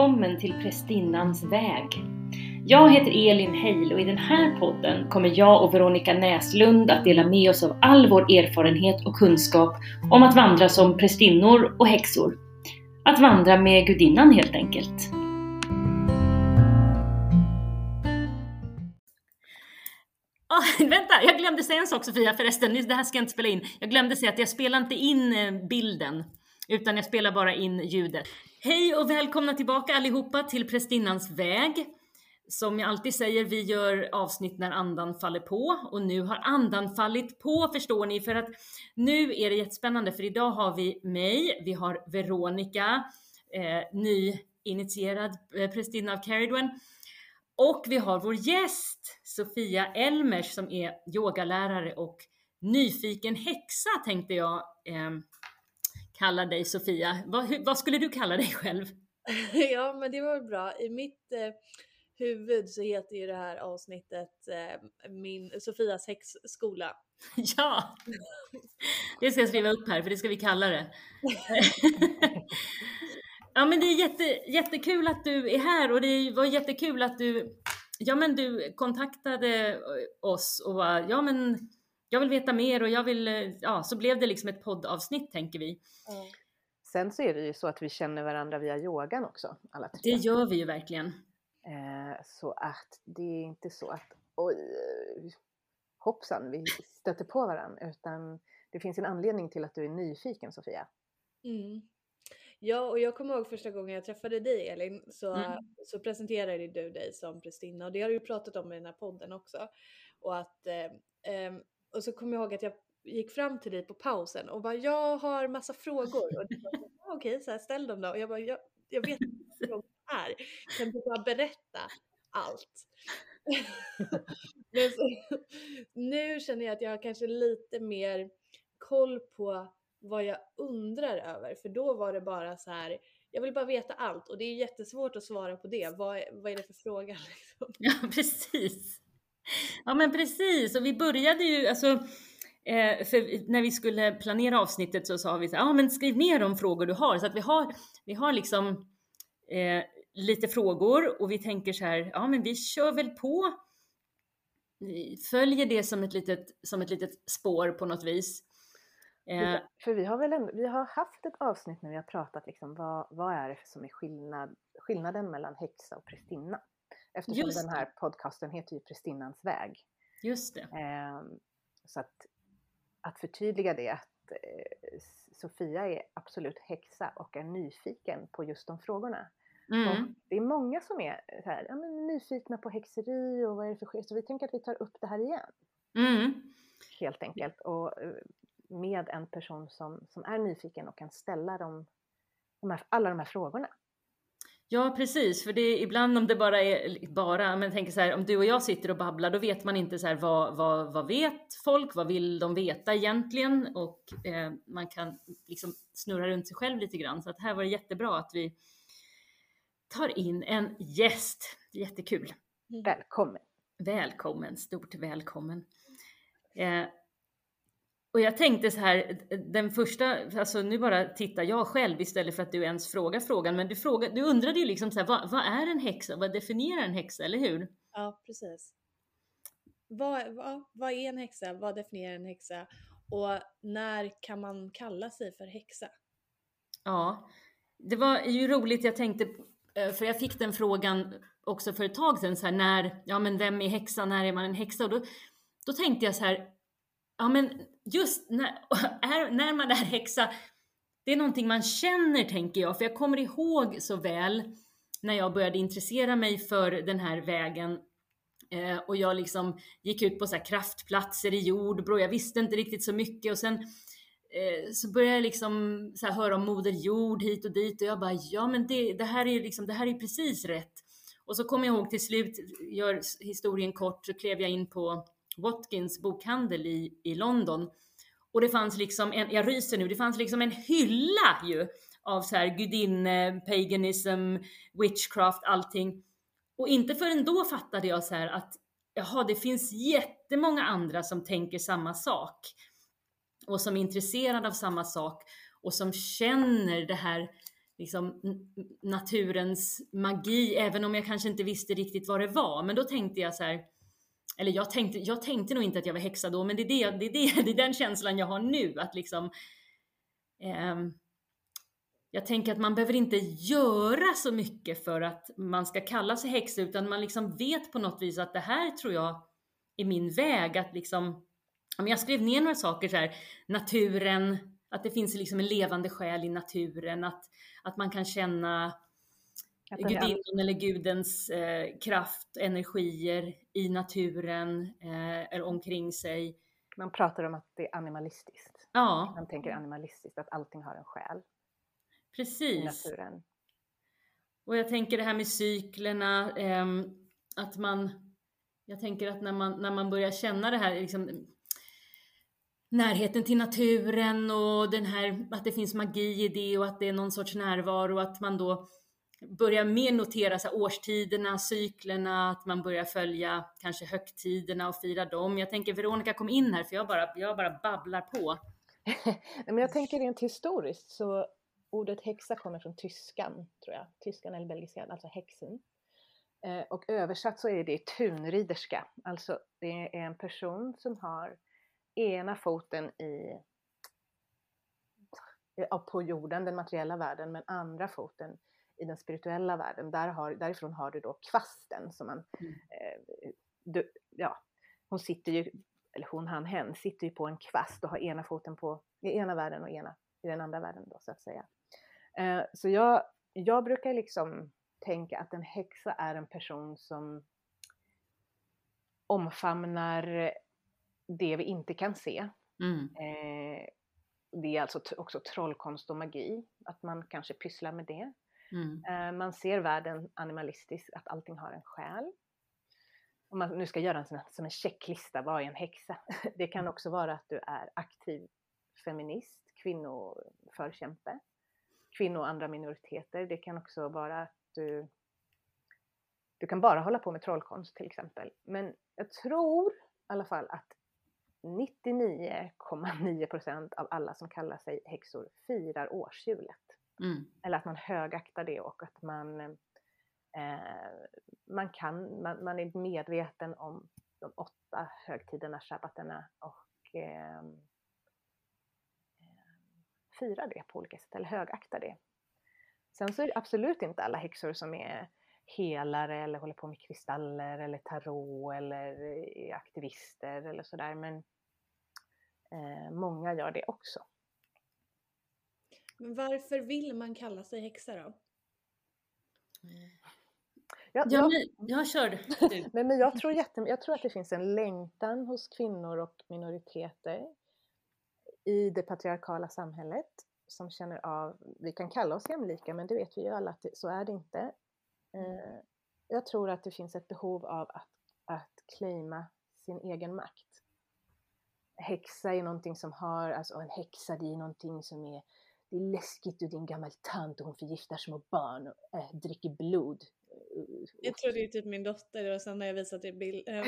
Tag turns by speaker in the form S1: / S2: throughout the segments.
S1: välkommen till Prästinnans väg. Jag heter Elin Heil och i den här podden kommer jag och Veronica Näslund att dela med oss av all vår erfarenhet och kunskap om att vandra som prästinnor och häxor. Att vandra med gudinnan helt enkelt. Oh, vänta, jag glömde säga en sak Sofia förresten, det här ska jag inte spela in. Jag glömde säga att jag spelar inte in eh, bilden, utan jag spelar bara in ljudet. Hej och välkomna tillbaka allihopa till Prästinnans väg. Som jag alltid säger, vi gör avsnitt när andan faller på och nu har andan fallit på förstår ni för att nu är det jättespännande för idag har vi mig, vi har Veronica, eh, nyinitierad eh, prästinna av Caridwen och vi har vår gäst Sofia Elmers som är yogalärare och nyfiken häxa tänkte jag eh, kalla dig Sofia. Vad, vad, skulle du kalla dig själv?
S2: ja, men det var bra. I mitt eh, huvud så heter ju det här avsnittet eh, min, Sofias häxskola.
S1: ja, det ska jag skriva upp här för det ska vi kalla det. ja, men det är jätte, jättekul att du är här och det var jättekul att du, ja, men du kontaktade oss och var, ja, men jag vill veta mer och jag vill, ja, så blev det liksom ett poddavsnitt tänker vi. Mm.
S3: Sen så är det ju så att vi känner varandra via yogan också. Alla tre.
S1: Det gör vi ju verkligen.
S3: Eh, så att det är inte så att oj, hoppsan, vi stöter på varandra, utan det finns en anledning till att du är nyfiken Sofia.
S2: Mm. Ja, och jag kommer ihåg första gången jag träffade dig Elin så, mm. så presenterade du dig som prästinna och det har du ju pratat om i den här podden också. Och att eh, eh, och så kommer jag ihåg att jag gick fram till dig på pausen och bara jag har massa frågor. Och du bara okej, okay, så här, ställ dem då. Och jag bara jag, jag vet inte vad frågor är. Kan du bara berätta allt? Men så, nu känner jag att jag har kanske lite mer koll på vad jag undrar över. För då var det bara så här, jag vill bara veta allt och det är jättesvårt att svara på det. Vad, vad är det för fråga? Liksom?
S1: Ja, precis. Ja men precis, och vi började ju, alltså, eh, för när vi skulle planera avsnittet så sa vi så ja men skriv ner de frågor du har, så att vi har, vi har liksom eh, lite frågor och vi tänker så här, ja men vi kör väl på, vi följer det som ett litet, som ett litet spår på något vis.
S3: Eh, för vi har väl ändå, vi har haft ett avsnitt när vi har pratat liksom vad, vad är det som är skillnad, skillnaden mellan häxa och prästinna? Eftersom Just den här podcasten heter ju Prästinnans väg.
S1: Just det.
S3: Eh, så att, att förtydliga det att eh, Sofia är absolut häxa och är nyfiken på just de frågorna. Mm. det är många som är så här, ja, nyfikna på häxeri och vad är det för sker? Så vi tänker att vi tar upp det här igen. Mm. Helt enkelt. Och eh, med en person som, som är nyfiken och kan ställa dem, de här, alla de här frågorna.
S1: Ja precis, för det är ibland om det bara är, bara, men tänker så här, om du och jag sitter och babblar då vet man inte så här, vad, vad, vad vet folk, vad vill de veta egentligen? Och eh, man kan liksom snurra runt sig själv lite grann. Så att här var det jättebra att vi tar in en gäst. Jättekul.
S3: Välkommen.
S1: Välkommen, stort välkommen. Eh, och jag tänkte så här, den första, alltså nu bara tittar jag själv istället för att du ens frågar frågan, men du, frågar, du undrade ju liksom så här, vad, vad är en häxa? Vad definierar en häxa, eller hur?
S2: Ja, precis. Vad, vad, vad är en häxa? Vad definierar en häxa? Och när kan man kalla sig för häxa?
S1: Ja, det var ju roligt, jag tänkte, eh, för jag fick den frågan också för ett tag sedan, så här, när, ja men vem är häxa, när är man en häxa? Och då, då tänkte jag så här, ja men just när, är, när man är häxa, det är någonting man känner tänker jag, för jag kommer ihåg så väl när jag började intressera mig för den här vägen eh, och jag liksom gick ut på så kraftplatser i Jordbro, jag visste inte riktigt så mycket och sen eh, så började jag liksom så höra om Moder Jord hit och dit och jag bara, ja men det, det här är ju liksom, det här är precis rätt. Och så kommer jag ihåg till slut, gör historien kort, så klev jag in på Watkins bokhandel i, i London. Och det fanns liksom, en, jag ryser nu, det fanns liksom en hylla ju av så här gudinne, paganism, witchcraft, allting. Och inte förrän då fattade jag så här att jaha, det finns jättemånga andra som tänker samma sak och som är intresserade av samma sak och som känner det här liksom naturens magi, även om jag kanske inte visste riktigt vad det var. Men då tänkte jag så här, eller jag tänkte, jag tänkte nog inte att jag var häxa då, men det är, det, det, är, det, det är den känslan jag har nu, att liksom eh, jag tänker att man behöver inte göra så mycket för att man ska kalla sig häxa, utan man liksom vet på något vis att det här tror jag är min väg, att liksom, jag skrev ner några saker så här, naturen, att det finns liksom en levande själ i naturen, att, att man kan känna gudinnan eller gudens eh, kraft, energier i naturen eh, eller omkring sig.
S3: Man pratar om att det är animalistiskt.
S1: Ja.
S3: Man tänker animalistiskt, att allting har en själ.
S1: Precis.
S3: I naturen.
S1: Och jag tänker det här med cyklerna, eh, att man, jag tänker att när man, när man börjar känna det här, liksom, närheten till naturen och den här, att det finns magi i det och att det är någon sorts närvaro, att man då börjar mer notera så här, årstiderna, cyklerna, att man börjar följa kanske högtiderna och fira dem. Jag tänker Veronica kom in här för jag bara, jag bara babblar på.
S3: Men jag tänker rent historiskt så ordet häxa kommer från tyskan, tror jag. Tyskan eller belgiskan, alltså häxen. Eh, och översatt så är det tunriderska, alltså det är en person som har ena foten i på jorden, den materiella världen, men andra foten i den spirituella världen, där har, därifrån har du då kvasten som man, mm. eh, du, ja, hon sitter ju, eller hon, han, hen, sitter ju på en kvast och har ena foten på, i ena världen och ena i den andra världen då så att säga. Eh, så jag, jag brukar liksom tänka att en häxa är en person som omfamnar det vi inte kan se.
S1: Mm.
S3: Eh, det är alltså också trollkonst och magi, att man kanske pysslar med det.
S1: Mm.
S3: Eh, man ser världen animalistiskt, att allting har en själ. Om man nu ska göra en sån här, som en checklista, vad är en häxa? Det kan mm. också vara att du är aktiv feminist, kvinnoförkämpe, kvinnor och andra minoriteter. Det kan också vara att du, du kan bara hålla på med trollkonst till exempel. Men jag tror i alla fall att 99,9% av alla som kallar sig häxor firar årshjulet.
S1: Mm.
S3: Eller att man högaktar det och att man, eh, man, kan, man, man, är medveten om de åtta högtiderna, shabbaterna och ehm, eh, firar det på olika sätt, eller högaktar det. Sen så är det absolut inte alla häxor som är helare eller håller på med kristaller eller tarot eller är aktivister eller sådär. Men eh, många gör det också.
S2: Men varför vill man kalla sig häxa då?
S3: Ja,
S1: jag, jag kör
S3: Nej, men jag, tror jättem- jag tror att det finns en längtan hos kvinnor och minoriteter i det patriarkala samhället som känner av, vi kan kalla oss jämlika men det vet vi ju alla att det, så är det inte. Eh, jag tror att det finns ett behov av att, att claima sin egen makt. Häxa är någonting som har, alltså en häxa det är någonting som är det är läskigt och din gammal tant och hon förgiftar små barn och äh, dricker blod.
S2: Jag tror det är typ min dotter och sen har jag visat er bild, äh,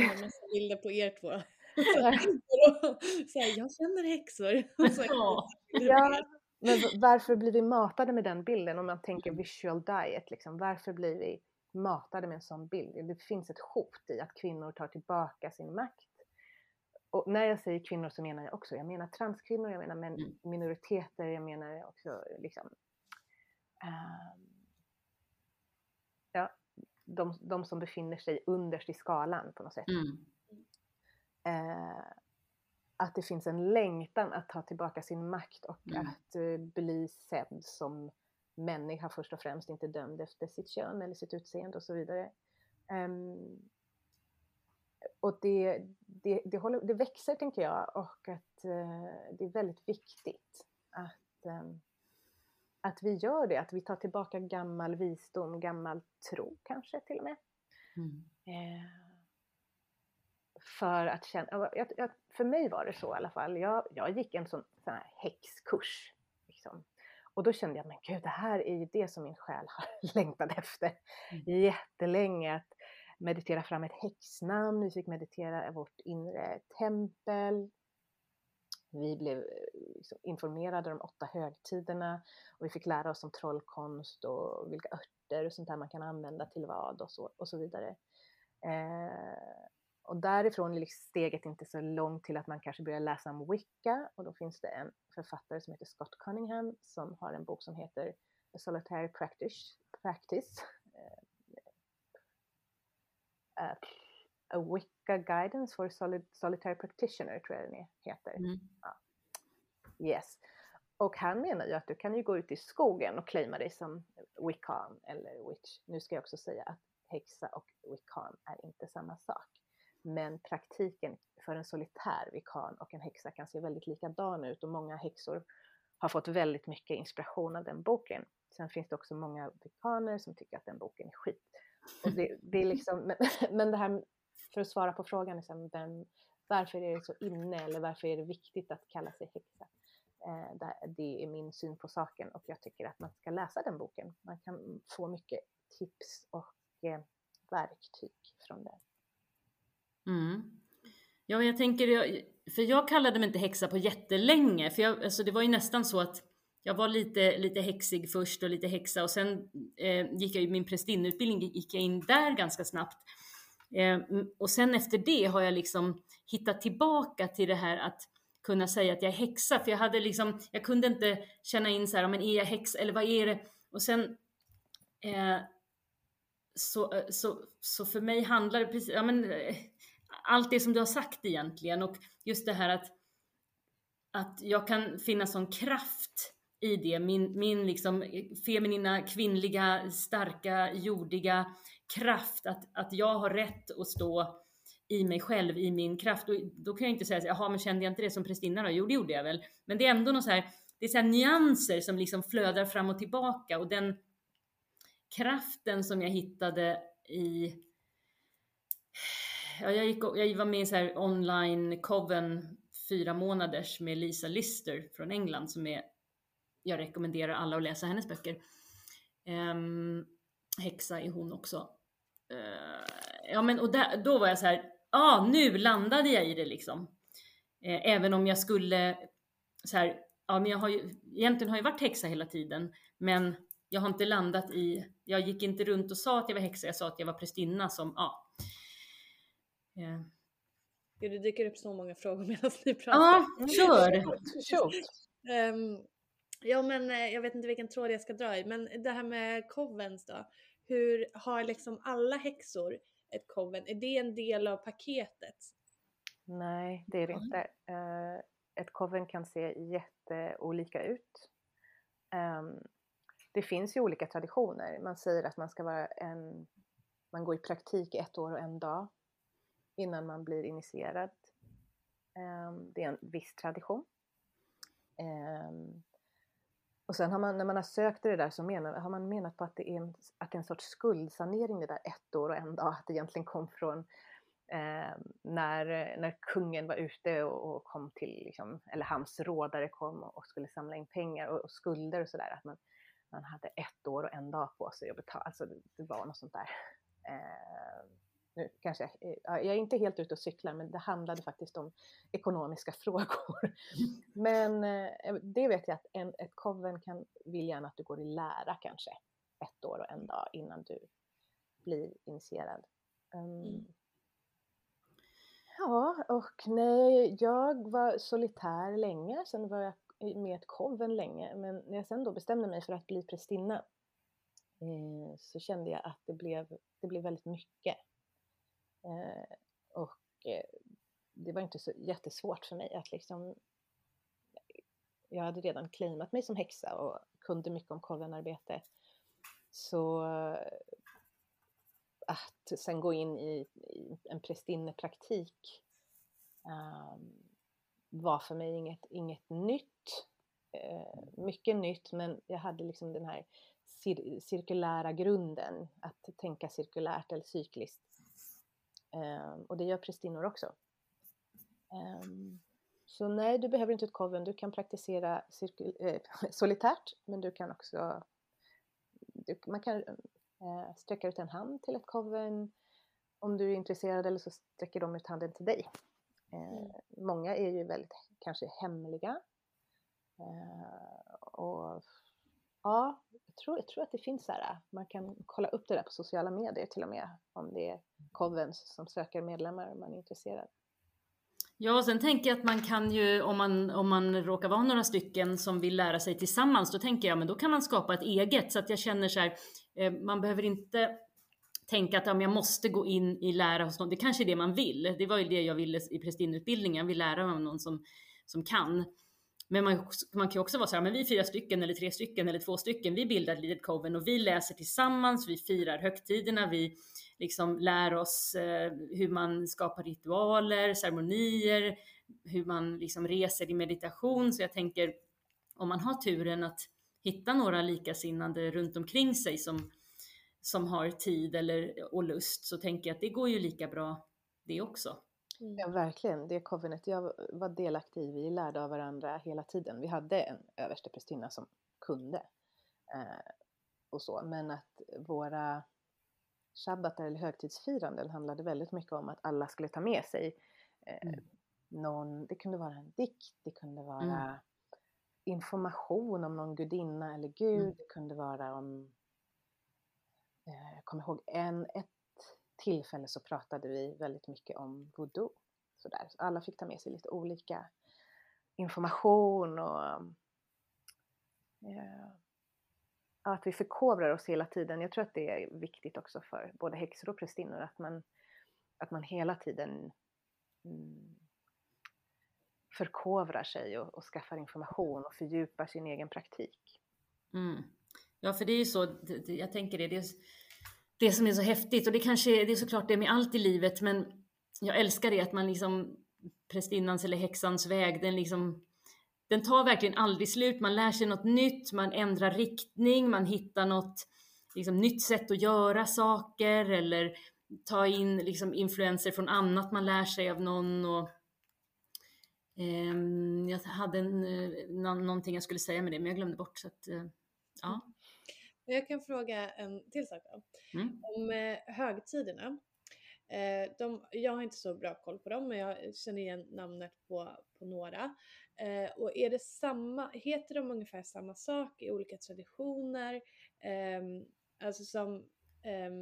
S2: bilder på er två. Så här, jag känner häxor.
S3: ja, men varför blir vi matade med den bilden? Om man tänker visual diet, liksom, varför blir vi matade med en sån bild? Det finns ett hot i att kvinnor tar tillbaka sin makt och när jag säger kvinnor så menar jag också, jag menar transkvinnor, jag menar men, mm. minoriteter, jag menar också liksom um, ja, de, de som befinner sig underst i skalan på något sätt.
S1: Mm.
S3: Uh, att det finns en längtan att ta tillbaka sin makt och mm. att uh, bli sedd som människa först och främst, inte dömd efter sitt kön eller sitt utseende och så vidare. Um, och det, det, det, håller, det växer tänker jag och att eh, det är väldigt viktigt att, eh, att vi gör det, att vi tar tillbaka gammal visdom, gammal tro kanske till och med.
S1: Mm.
S3: Eh, för att känna, jag, jag, för mig var det så i alla fall, jag, jag gick en sån, sån här häxkurs. Liksom. Och då kände jag, men gud det här är ju det som min själ har längtat efter mm. jättelänge. Att, meditera fram ett häxnamn, vi fick meditera vårt inre tempel. vi blev eh, liksom informerade om de åtta högtiderna och vi fick lära oss om trollkonst och vilka örter och sånt där man kan använda till vad och så, och så vidare. Eh, och därifrån är steget inte så långt till att man kanske börjar läsa om Wicca och då finns det en författare som heter Scott Cunningham som har en bok som heter A Solitary Practice, Practice uh, A Wicca Guidance for Solid, Solitary Practitioner tror jag den heter. Mm. Ja. Yes. Och han menar ju att du kan ju gå ut i skogen och claima dig som wiccan eller witch. Nu ska jag också säga att häxa och wiccan är inte samma sak. Men praktiken för en solitär vikan och en häxa kan se väldigt likadan ut och många häxor har fått väldigt mycket inspiration av den boken. Sen finns det också många vikaner som tycker att den boken är skit. Och det, det är liksom, men, det här, för att svara på frågan, liksom, vem, varför är det så inne eller varför är det viktigt att kalla sig häxa? Eh, det är min syn på saken och jag tycker att man ska läsa den boken. Man kan få mycket tips och eh, verktyg från den.
S1: Mm. Ja, jag tänker, för jag kallade mig inte häxa på jättelänge, för jag, alltså det var ju nästan så att jag var lite, lite häxig först och lite häxa och sen eh, gick jag ju min prästinneutbildning, gick jag in där ganska snabbt. Eh, och sen efter det har jag liksom hittat tillbaka till det här att kunna säga att jag är häxa, för jag hade liksom, jag kunde inte känna in så här, men är jag häxa eller vad är det? Och sen eh, så, eh, så, så för mig handlar det precis, ja men eh, allt det som du har sagt egentligen och just det här att, att jag kan finna sån kraft i det, min, min liksom eh, feminina, kvinnliga, starka, jordiga kraft, att, att jag har rätt att stå i mig själv, i min kraft. Och då kan jag inte säga så jaha, men kände jag inte det som prästinna då? Jo, det gjorde jag väl. Men det är ändå något så här, det är så här nyanser som liksom flödar fram och tillbaka och den kraften som jag hittade i ja, jag, gick, jag var med i så här online coven fyra månaders med Lisa Lister från England som är, jag rekommenderar alla att läsa hennes böcker. Um, häxa är hon också. Uh, ja men och där, då var jag så här, ja ah, nu landade jag i det liksom. Uh, även om jag skulle så här, ja men jag har ju, egentligen har jag varit häxa hela tiden, men jag har inte landat i, jag gick inte runt och sa att jag var häxa, jag sa att jag var prästinna som, ja,
S2: Yeah. Ja, det dyker upp så många frågor medan ni pratar.
S1: Ja, kör!
S3: kör.
S2: Um, ja, men eh, jag vet inte vilken tråd jag ska dra i, men det här med covens då. Hur har liksom alla häxor ett coven? Är det en del av paketet?
S3: Nej, det är det inte. Uh, ett coven kan se jätteolika ut. Um, det finns ju olika traditioner. Man säger att man ska vara en, man går i praktik ett år och en dag innan man blir initierad. Ehm, det är en viss tradition. Ehm, och sen har man, när man har sökt det där så menar, har man menat på att det, är en, att det är en sorts skuldsanering det där ett år och en dag, att det egentligen kom från eh, när, när kungen var ute och, och kom till, liksom, eller hans rådare kom och, och skulle samla in pengar och, och skulder och sådär, att man, man hade ett år och en dag på sig att betala, alltså det, det var något sånt där. Eh, nu kanske, eh, jag är inte helt ute och cyklar, men det handlade faktiskt om ekonomiska frågor. Men eh, det vet jag att en, ett coven kan vill gärna att du går i lära kanske ett år och en dag innan du blir initierad. Um, ja, och nej, jag var solitär länge, sen var jag med ett coven länge, men när jag sen då bestämde mig för att bli prästinna eh, så kände jag att det blev, det blev väldigt mycket. Eh, och eh, det var inte så jättesvårt för mig att liksom jag hade redan claimat mig som häxa och kunde mycket om kovenarbete. Så att sen gå in i, i en prästinnepraktik um, ehm, var för mig inget, inget nytt. Uh, mycket nytt men jag hade liksom den här cir cirkulära grunden, att tänka cirkulärt eller cykliskt och det gör prästinnor också. Um, så nej, du behöver inte ett coven. Du kan praktisera äh, solitärt, men du kan också du, man kan äh, sträcka ut en hand till ett coven om du är intresserad eller så sträcker de ut handen till dig. Eh, mm. Många är ju väldigt kanske hemliga. Och ja, jag tror, jag tror att det finns så här, man kan kolla upp det där på sociala medier till och med om det är Covens som söker medlemmar om man är intresserad.
S1: Ja, och sen tänker jag att man kan ju, om man, om man råkar vara några stycken som vill lära sig tillsammans, då tänker jag, men då kan man skapa ett eget. Så att jag känner så här, eh, man behöver inte tänka att ja, jag måste gå in i lära hos någon. Det kanske är det man vill. Det var ju det jag ville i prästinneutbildningen. Jag vill lära mig av någon som, som kan. Men man, man kan ju också vara så här, men vi är fyra stycken eller tre stycken eller två stycken. Vi bildar Lidet Coven och vi läser tillsammans, vi firar högtiderna, vi liksom lär oss eh, hur man skapar ritualer, ceremonier, hur man liksom reser i meditation. Så jag tänker, om man har turen att hitta några likasinnade runt omkring sig som, som har tid eller, och lust, så tänker jag att det går ju lika bra det också.
S3: Mm. Ja, verkligen. Det covenant jag var delaktig i, vi lärde av varandra hela tiden. Vi hade en översteprästinna som kunde eh, och så, men att våra shabbatar eller högtidsfiranden handlade väldigt mycket om att alla skulle ta med sig eh, mm. någon, det kunde vara en dikt, det kunde vara mm. information om någon gudinna eller gud, mm. det kunde vara om, eh, jag kommer ihåg en, ett tillfälle så pratade vi väldigt mycket om voodoo. Sådär. Så alla fick ta med sig lite olika information och eh, att vi förkovrar oss hela tiden. Jag tror att det är viktigt också för både häxor och prästinnor att man, att man hela tiden mm, förkovrar sig och, och skaffar information och fördjupar sin egen praktik.
S1: Mm. Ja, för det är ju så, jag tänker det, det är det som är så häftigt och det kanske det är såklart det med allt i livet, men jag älskar det att man liksom prästinnans eller häxans väg, den liksom den tar verkligen aldrig slut. Man lär sig något nytt, man ändrar riktning, man hittar något liksom, nytt sätt att göra saker eller ta in liksom, influenser från annat man lär sig av någon. Och, eh, jag hade en, eh, någonting jag skulle säga med det, men jag glömde bort. Så att, eh, ja.
S2: Jag kan fråga en till sak då. Mm. Om eh, högtiderna. Eh, de, jag har inte så bra koll på dem, men jag känner igen namnet på, på några. Eh, och är det samma, heter de ungefär samma sak i olika traditioner? Eh, alltså som eh,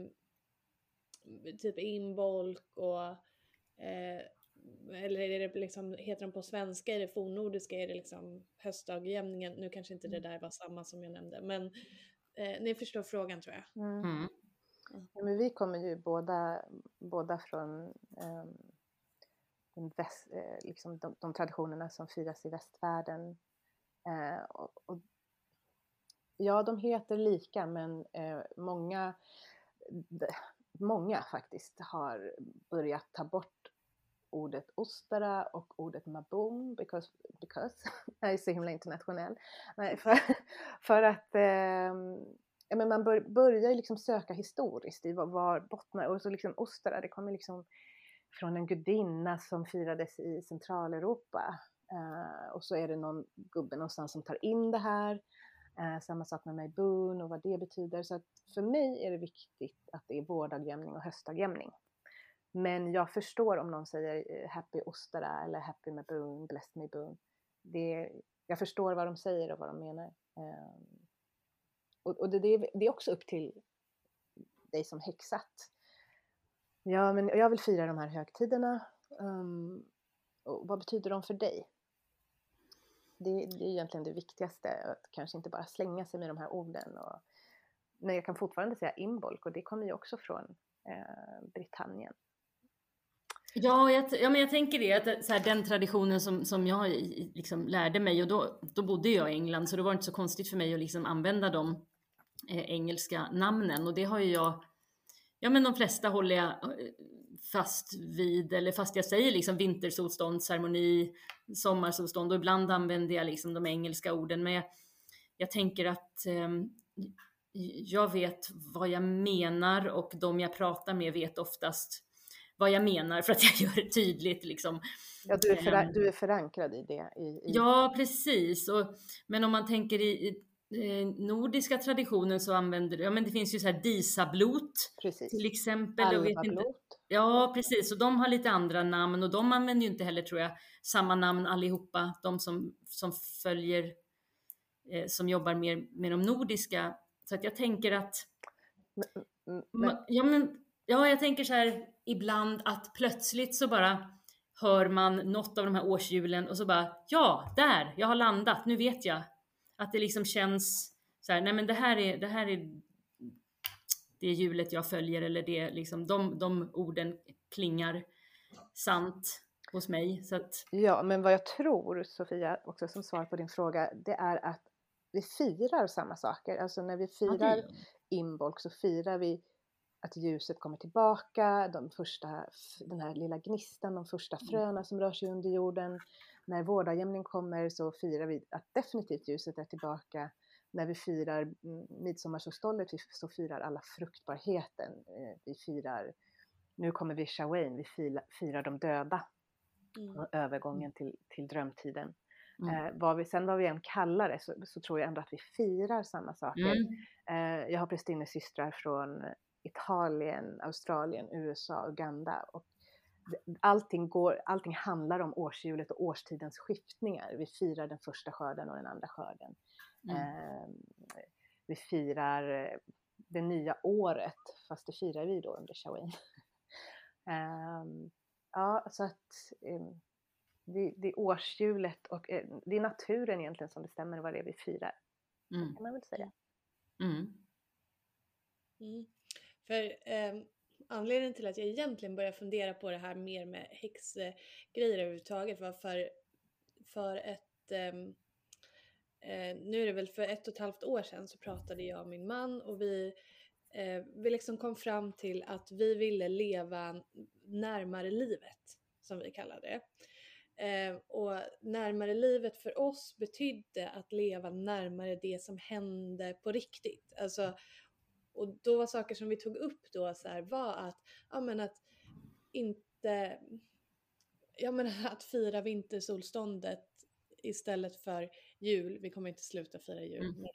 S2: typ inbolk och eh, eller är det liksom, heter de på svenska, är det fornnordiska, är det liksom höstdagjämningen? Nu kanske inte det mm. där var samma som jag nämnde, men eh, ni förstår frågan tror jag. Mm. Mm.
S3: Ja, men vi kommer ju båda, båda från um väst, eh, liksom de, de, traditionerna som firas i västvärlden. Eh, och, och, ja, de heter lika men eh, många, många faktiskt har börjat ta bort ordet ostara och ordet maboom because, because jag är så himla internationell. Nej, för, för att eh, ja, men man bör, börjar liksom söka historiskt i var, var bottnar och så liksom ostara, det kommer liksom från en gudinna som firades i Centraleuropa. eh, och så är det någon gubbe någonstans som tar in det här. Eh, samma sak med Maybun och vad det betyder. Så att för mig är det viktigt att det är vårdagjämning och höstdagjämning. Men jag förstår om någon säger eh, Happy Ostara eller Happy med Maboon, Blessed Maboon. Det, jag förstår vad de säger och vad de menar. Ehm, och, och det, det, är också upp till dig som häxat Ja, men jag vill fira de här högtiderna. Um, och vad betyder de för dig? Det, det, är egentligen det viktigaste, att kanske inte bara slänga sig med de här orden. Och, men jag kan fortfarande säga ”imbolk” och det kommer ju också från eh, Britannien.
S1: Ja, jag, ja, men jag tänker det, att så här, den traditionen som, som jag liksom lärde mig och då, då bodde jag i England så det var inte så konstigt för mig att liksom använda de eh, engelska namnen och det har ju jag Ja men de flesta håller jag eh, fast vid, eller fast jag säger liksom vintersolstånd, ceremoni, sommarsolstånd och ibland använder jag liksom de engelska orden. Men jag, jag tänker att eh, jag vet vad jag menar och de jag pratar med vet oftast vad jag menar för att jag gör det tydligt. Liksom.
S3: Ja, du är, föran ehm. du är förankrad i det? I, i...
S1: Ja, precis. Och, men om man tänker i, eh, nordiska traditionen så använder ja men det finns ju så här disablot
S3: Precis.
S1: till exempel.
S3: Alvablot.
S1: Ja, precis. Och de har lite andra namn och de använder ju inte heller, tror jag, samma namn allihopa. De som, som följer, eh, som jobbar mer med de nordiska. Så att jag tänker att... Men, men... Ja, men, ja, jag tänker så här ibland att plötsligt så bara hör man något av de här årshjulen och så bara, ja, där, jag har landat, nu vet jag. Att det liksom känns så här, nej men det här är, det här är det hjulet jag följer eller det liksom, de, de orden klingar sant hos mig. Så att...
S3: Ja, men vad jag tror Sofia, också som svar på din fråga, det är att vi firar samma saker. Alltså när vi firar okay. Imbolc så firar vi att ljuset kommer tillbaka, de första, den här lilla gnistan, de första mm. fröna som rör sig under jorden. När vårdagjämning kommer så firar vi att definitivt ljuset är tillbaka. När vi firar mm, midsommarsolståndet så firar alla fruktbarheten. Eh, vi firar, nu kommer vi Shawain, vi firar de döda. Mm. Och övergången till, till drömtiden. Mm. Eh, vad vi, sen vad vi än kallar det så, så, tror jag ändå att vi firar samma saker. Mm. Eh, jag har prästinnesystrar från Italien, Australien, USA, Uganda. Och allting, går, allting handlar om årshjulet och årstidens skiftningar. Vi firar den första skörden och den andra skörden. Mm. Eh, vi firar eh, det nya året, fast det firar vi då under Shawin. eh, ja, så att eh, det, det, är årshjulet och eh, det är naturen egentligen som bestämmer vad det är vi firar. Mm. kan man väl säga. Mm.
S2: Mm. För eh, anledningen till att jag egentligen började fundera på det här mer med häxgrejer överhuvudtaget var för, för ett eh, eh, nu är det väl för ett och ett halvt år sedan så pratade jag och min man och vi, eh, vi liksom kom fram till att vi ville leva närmare livet, som vi kallar det. Eh, och närmare livet för oss betydde att leva närmare det som hände på riktigt. Alltså och då var saker som vi tog upp då så här, var att, ja men att inte, ja men att fira vintersolståndet istället för jul. Vi kommer inte sluta fira jul. Mm.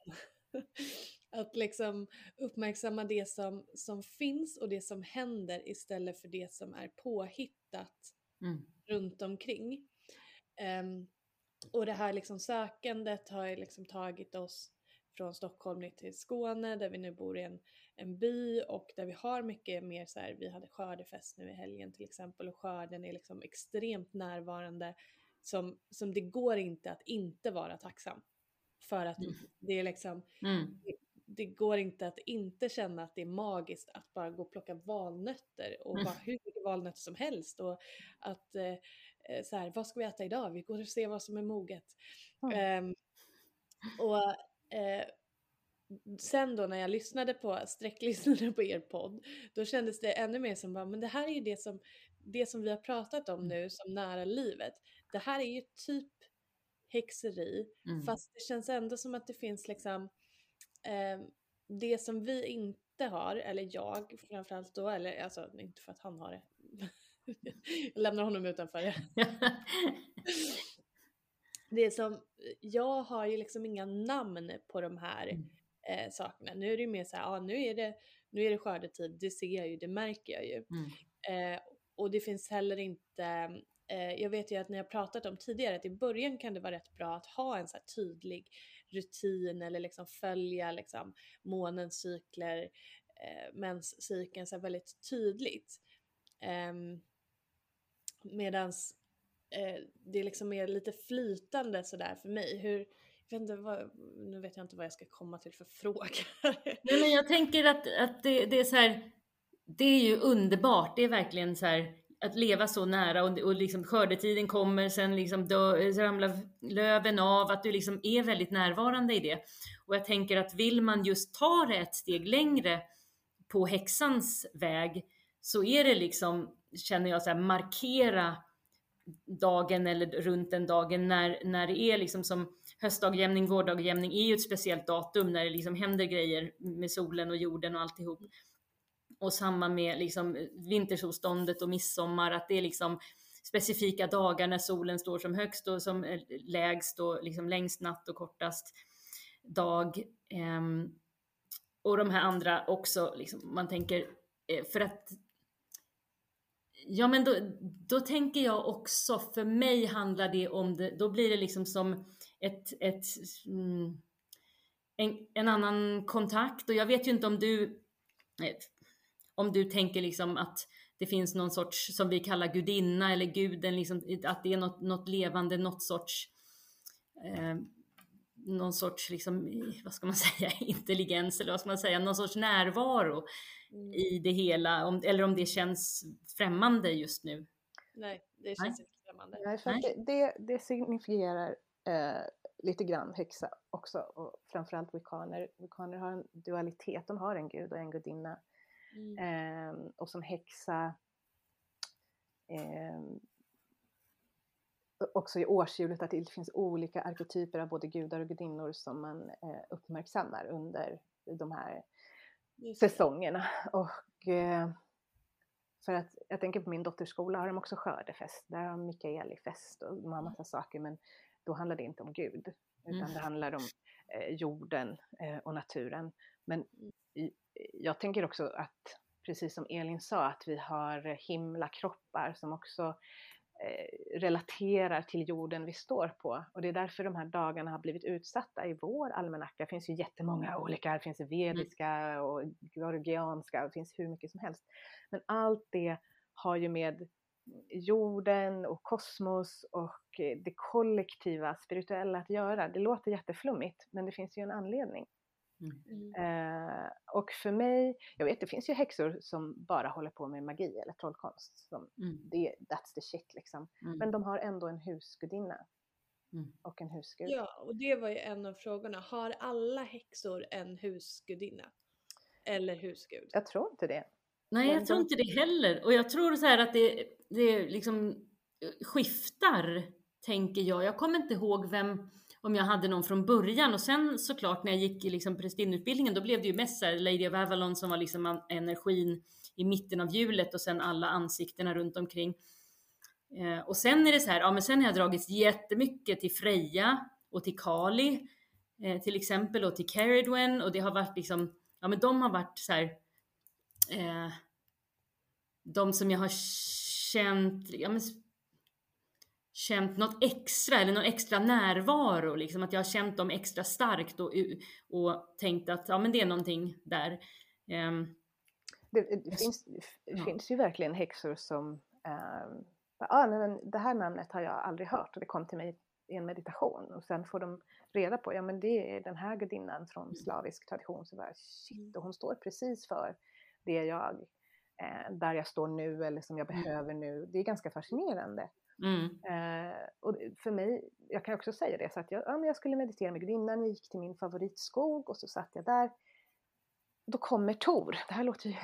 S2: Att liksom uppmärksamma det som, som finns och det som händer istället för det som är påhittat mm. runt omkring. Um, och det här liksom sökandet har liksom tagit oss från Stockholm ner till Skåne där vi nu bor i en, en by och där vi har mycket mer så här, vi hade skördefest nu i helgen till exempel och skörden är liksom extremt närvarande som, som det går inte att inte vara tacksam. För att mm. det är liksom, mm. det, det, går inte att inte känna att det är magiskt att bara gå och plocka valnötter och mm. bara hur mycket valnötter som helst och att eh, eh, så här, vad ska vi äta idag? Vi går och ser vad som är moget. Um, och Eh, sen då när jag lyssnade på, sträcklyssnade på er podd, då kändes det ännu mer som bara, men det här är ju det som, det som vi har pratat om nu som nära livet. Det här är ju typ häxeri, mm. fast det känns ändå som att det finns liksom eh, det som vi inte har, eller jag framförallt då, eller alltså inte för att han har det. jag lämnar honom utanför. det som, jag har ju liksom inga namn på de här mm. eh, sakerna. Nu är det ju mer så här, ja nu är det, nu är det skördetid, det ser jag ju, det märker jag ju. Mm. Eh, och det finns heller inte, eh, jag vet ju att ni har pratat om tidigare att i början kan det vara rätt bra att ha en så tydlig rutin eller liksom följa liksom månens cykler, eh, menscykeln så väldigt tydligt. Um, medans eh, det liksom mer lite flytande sådär för mig. Hur, jag vet inte vad, nu vet jag inte vad jag ska komma till för fråga.
S1: Nej, men jag tänker att, att det, det, är så här, det är ju underbart. Det är verkligen så här, att leva så nära och, och liksom skördetiden kommer, sen liksom dö, ramlar löven av, att du liksom är väldigt närvarande i det. Och jag tänker att vill man just ta det ett steg längre på häxans väg så är det liksom, känner jag, så här, markera dagen eller runt den dagen när, när det är liksom som höstdagjämning, vårdagjämning är ju ett speciellt datum när det liksom händer grejer med solen och jorden och alltihop. Och samma med liksom vintersolståndet och midsommar, att det är liksom specifika dagar när solen står som högst och som eh, lägst och liksom längst natt och kortast dag. Ehm, och de här andra också, liksom, man tänker, eh, för att Ja men då, då tänker jag också, för mig handlar det om det, då blir det liksom som ett, ett mm, en, en annan kontakt. Och jag vet ju inte om du eh, om du tänker liksom att det finns någon sorts, som vi kallar gudinna eller guden, liksom, att det är något, något levande, något sorts eh, någon sorts, liksom, vad ska man säga, intelligens eller vad ska man säga, någon sorts närvaro mm. i det hela, om, eller om det känns främmande just nu?
S2: Nej, det känns Nej. inte främmande.
S3: Nej, för Nej. Det, det signifierar eh, lite grann häxa också och framförallt vulkaner. Vulkaner har en dualitet, de har en gud och en gudinna. Mm. Eh, och som häxa eh, också i årshjulet att det finns olika arketyper av både gudar och gudinnor som man eh, uppmärksammar under de här säsongerna. Och eh, för att jag tänker på min dotters skola har de också skördefest. Där har Mikaeli-fest och de har massa saker men då handlar det inte om Gud utan mm. det handlar om eh, jorden eh, och naturen. Men i, jag tänker också att precis som Elin sa att vi har himlakroppar som också relaterar till jorden vi står på. Och det är därför de här dagarna har blivit utsatta i vår almanacka. Det finns ju jättemånga olika, det finns vediska och georgianska, det finns hur mycket som helst. Men allt det har ju med jorden och kosmos och det kollektiva, spirituella att göra. Det låter jätteflummigt, men det finns ju en anledning. Mm. Eh, och för mig, jag vet det finns ju häxor som bara håller på med magi eller trollkonst. Som, mm. det, that's the shit liksom. Mm. Men de har ändå en husgudinna. Mm. Och en husgud.
S2: Ja, och det var ju en av frågorna. Har alla häxor en husgudinna? Eller husgud?
S3: Jag tror inte det.
S1: Nej, jag tror inte det heller. Och jag tror så här att det, det liksom eh, skiftar, tänker jag. Jag kommer inte ihåg vem om jag hade någon från början och sen såklart när jag gick i liksom prästinneutbildningen då blev det ju mest så här, Lady of Avalon som var liksom energin i mitten av hjulet och sen alla ansiktena runt omkring. Eh, och sen är det så här, ja men sen har jag dragits jättemycket till Freja och till Kali eh, till exempel och till Caridwen och det har varit liksom, ja men de har varit så här, eh, de som jag har känt, ja men känt något extra eller någon extra närvaro, liksom att jag har känt dem extra starkt och, och tänkt att ja men det är någonting där. Um,
S3: det, det, finns, det ja. finns ju verkligen häxor som, um, ah, men det här namnet har jag aldrig hört och det kom till mig i en meditation och sen får de reda på, ja men det är den här gudinnan från mm. slavisk tradition, så bara shit, mm. och hon står precis för det jag, eh, där jag står nu eller som jag mm. behöver nu. Det är ganska fascinerande. Mm. Eh, och för mig, jag kan också säga det, så att jag, ja, men jag skulle meditera med gudinnan, jag gick till min favoritskog och så satt jag där. Då kommer Tor. Det här låter ju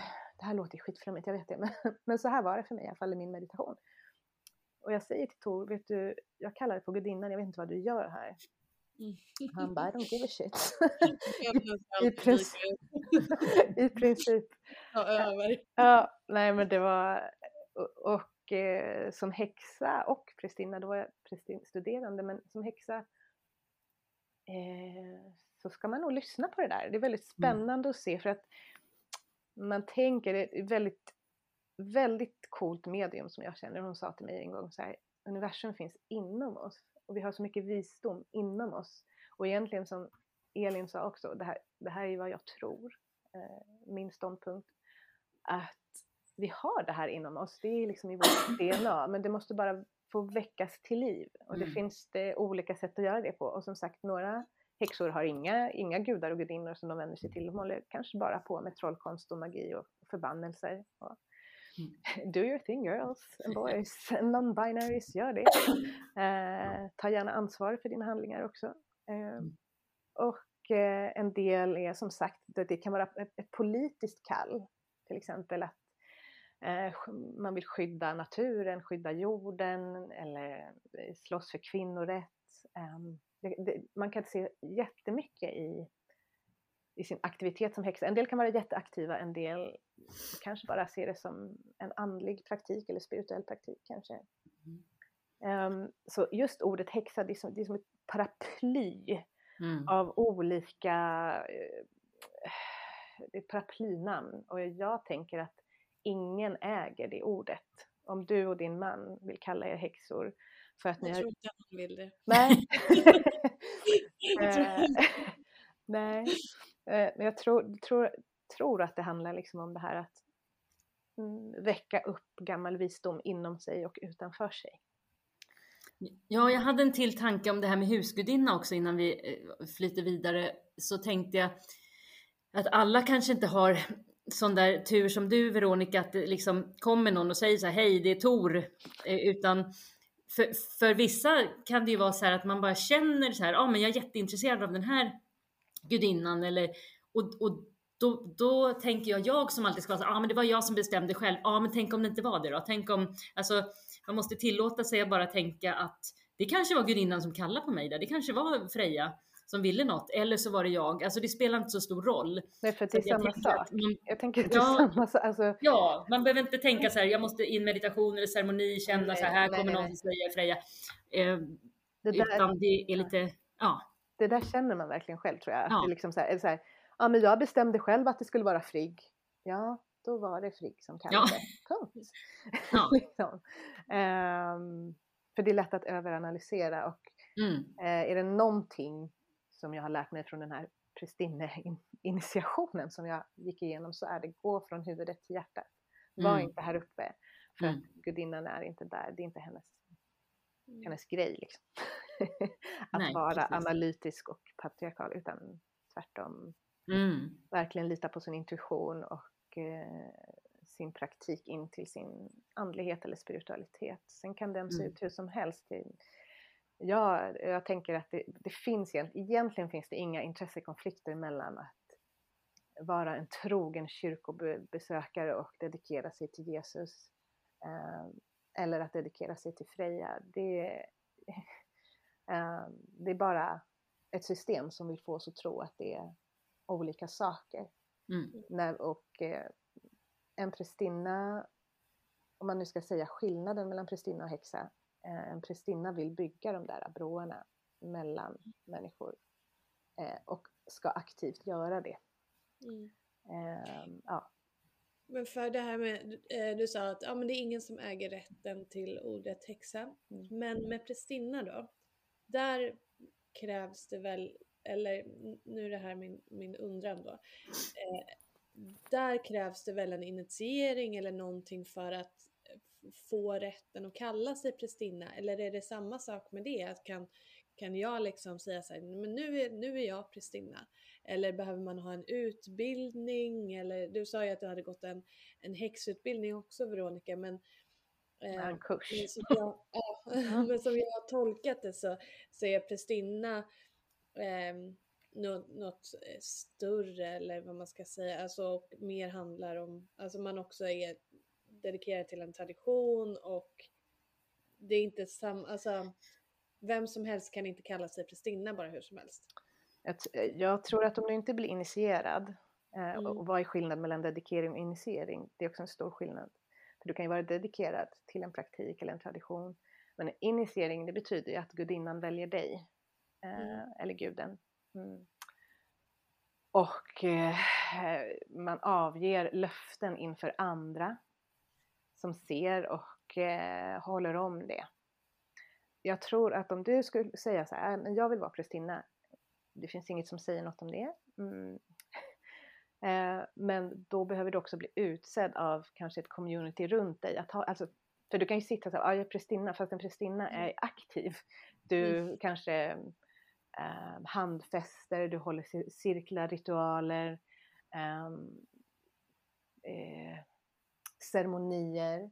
S3: det här låter skitflummigt, jag vet det, men, men så här var det för mig i alla fall i min meditation. Och jag säger till Tor, vet du, jag kallar dig på gudinnan, jag vet inte vad du gör här. Han bara, I don't give a shit. I, princip. I princip. Ja, ja, nej men det var, och, och eh, som häxa och prästinna, då var jag studerande, men som häxa eh, så ska man nog lyssna på det där. Det är väldigt mm. spännande mm. att se för att man tänker, det är väldigt, väldigt coolt medium som jag känner. Hon sa till mig en gång så här, universum finns inom oss och vi har så mycket visdom inom oss. Och egentligen som Elin sa också, det här, det här är vad jag tror, eh, min ståndpunkt, att vi har det här inom oss, det är liksom i vårt DNA, men det måste bara få väckas till liv. Och det mm. finns det olika sätt att göra det på. Och som sagt, några häxor har inga, inga gudar och gudinnor som de vänder sig till. De håller kanske bara på med trollkonst och magi och förbannelser. Och mm. Do your thing girls and boys, non-binaries, gör det. Eh, ta gärna ansvar för dina handlingar också. Eh, mm. och eh, en del är som sagt, det, det kan vara ett, ett politiskt kall. Till exempel att man vill skydda naturen, skydda jorden eller eh, slåss för kvinnorätt. Ehm, man kan se jättemycket i, i sin aktivitet som häxa. En del kan vara jätteaktiva, en del kanske bara ser det som en andlig praktik eller spirituell praktik kanske. Mm. så just ordet häxa, det är som, det är som ett paraply mm. av olika eh, det är ett paraplynamn och jag tänker att ingen äger det ordet. om du och din man vill kalla er häxor för att
S2: Jag
S3: ni har...
S2: tror inte han vill det.
S3: Nej. Eh, Nej. Eh, Men jag tror, tror, tror att det handlar liksom om det här att mm, väcka upp gammal visdom inom sig och utanför sig.
S1: Ja, jag hade en till tanke om det här med husgudinna också innan vi eh, flyter vidare. Så tänkte jag att alla kanske inte har sån där tur som du Veronica, att det liksom kommer någon och säger så här, hej det är Tor. Eh, utan för, för vissa kan det ju vara så här att man bara känner så här, ja ah, men jag är jätteintresserad av den här gudinnan eller och, och då, då tänker jag, jag som alltid ska vara så ja ah, men det var jag som bestämde själv, ja ah, men tänk om det inte var det då? Tänk om, alltså man måste tillåta sig att bara tänka att det kanske var gudinnan som kallade på mig där, det kanske var Freja som ville något, eller så var det jag. Alltså det spelar inte så stor roll.
S3: Nej, för det är samma sak.
S1: man-
S3: Jag tänker att det
S1: Ja.
S3: är samma sak. Alltså,
S1: Ja, man behöver inte tänka så här, jag måste i en meditation eller ceremoni känna
S3: Nej,
S1: så här, här
S3: nej,
S1: kommer
S3: nej,
S1: någon som säger Freja. Eh,
S3: det, där,
S1: utan det är lite, ja.
S3: det där känner man verkligen själv tror jag. Att
S1: Ja.
S3: det är liksom så här, så här, ja men jag bestämde själv att det skulle vara Frigg. Ja, då var det Frigg som kallade. Punkt.
S1: Ja.
S3: liksom. Ehm, för det är lätt att överanalysera och
S1: Mm,
S3: Eh, är det någonting som jag har lärt mig från den här prästinne-initiationen som jag gick igenom så är det gå från huvudet till hjärtat. Var
S1: Mm.
S3: inte här uppe för
S1: Mm.
S3: att gudinnan är inte där, det är inte hennes,
S2: Mm.
S3: hennes grej liksom. att
S1: Nej,
S3: vara
S1: precis.
S3: analytisk och patriarkal utan tvärtom
S1: mm,
S3: verkligen lita på sin intuition och eh, sin praktik in till sin andlighet eller spiritualitet. Sen kan den se
S1: Mm.
S3: ut hur som helst. Det, ja, jag tänker att det, det finns egentligen, finns det inga intressekonflikter mellan att vara en trogen kyrkobesökare och dedikera sig till Jesus eh, eller att dedikera sig till Freja. Det, eh, det är bara ett system som vill få oss att tro att det är olika saker.
S1: mm,
S3: När, och eh, en prästinna, om man nu ska säga skillnaden mellan prästinna och häxa, en prästinna vill bygga de där broarna mellan människor eh, och ska aktivt göra det.
S2: Mm.
S3: Eh, ja.
S2: Men för det här med, eh, du sa att ja, men det är ingen som äger rätten till ordet häxa.
S3: Mm.
S2: Men med prästinna då? Där krävs det väl, eller nu är det här min, min undran då. Eh, där krävs det väl en initiering eller någonting för att få rätten att kalla sig prästinna? Eller är det samma sak med det? Att kan, kan jag liksom säga så här, men nu är, nu är jag prästinna? Eller behöver man ha en utbildning? Eller du sa ju att du hade gått en, en häxutbildning också Veronica, men, eh,
S3: En kurs.
S2: som jag, ja, men som jag har tolkat det så, så är prästinna eh, något, något större eller vad man ska säga, alltså och mer handlar om, alltså man också är dedikerad till en tradition och det är inte samma, alltså vem som helst kan inte kalla sig prästinna bara hur som helst.
S3: Jag, tror att om du inte blir initierad, eh,
S2: Mm.
S3: och vad är skillnaden mellan dedikering och initiering? Det är också en stor skillnad. För du kan ju vara dedikerad till en praktik eller en tradition. Men en initiering det betyder ju att gudinnan väljer dig. Eh,
S2: Mm.
S3: Eller guden. Mm. Och eh, man avger löften inför andra som ser och eh, håller om det. Jag tror att om du skulle säga så här, "Äh, men jag vill vara prästinna. Det finns inget som säger något om det. Mm. Eh, men då behöver du också bli utsedd av kanske ett community runt dig. Att ha, alltså, för du kan ju sitta så här, "Ja, jag är prästinna, fast en prästinna är aktiv. Du kanske eh, handfäster, du håller cir- cirklar, ritualer, ehm, eh, ceremonier.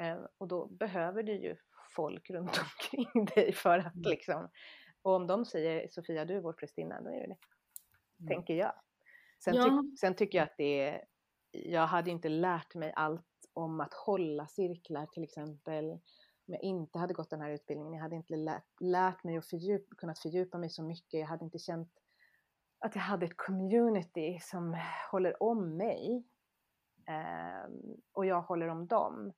S3: Eh, och då behöver du ju folk runt omkring dig för att
S1: Mm.
S3: liksom, och om de säger Sofia du är vår prästinna, då är det det,
S1: Mm.
S3: tänker jag. Sen,
S1: Ja.
S3: sen tycker jag att det är, jag hade inte lärt mig allt om att hålla cirklar till exempel om jag inte hade gått den här utbildningen. Jag hade inte lärt, lärt mig och fördjup, kunnat fördjupa mig så mycket. Jag hade inte känt att jag hade ett community som håller om mig. Ehm, och jag håller om dem.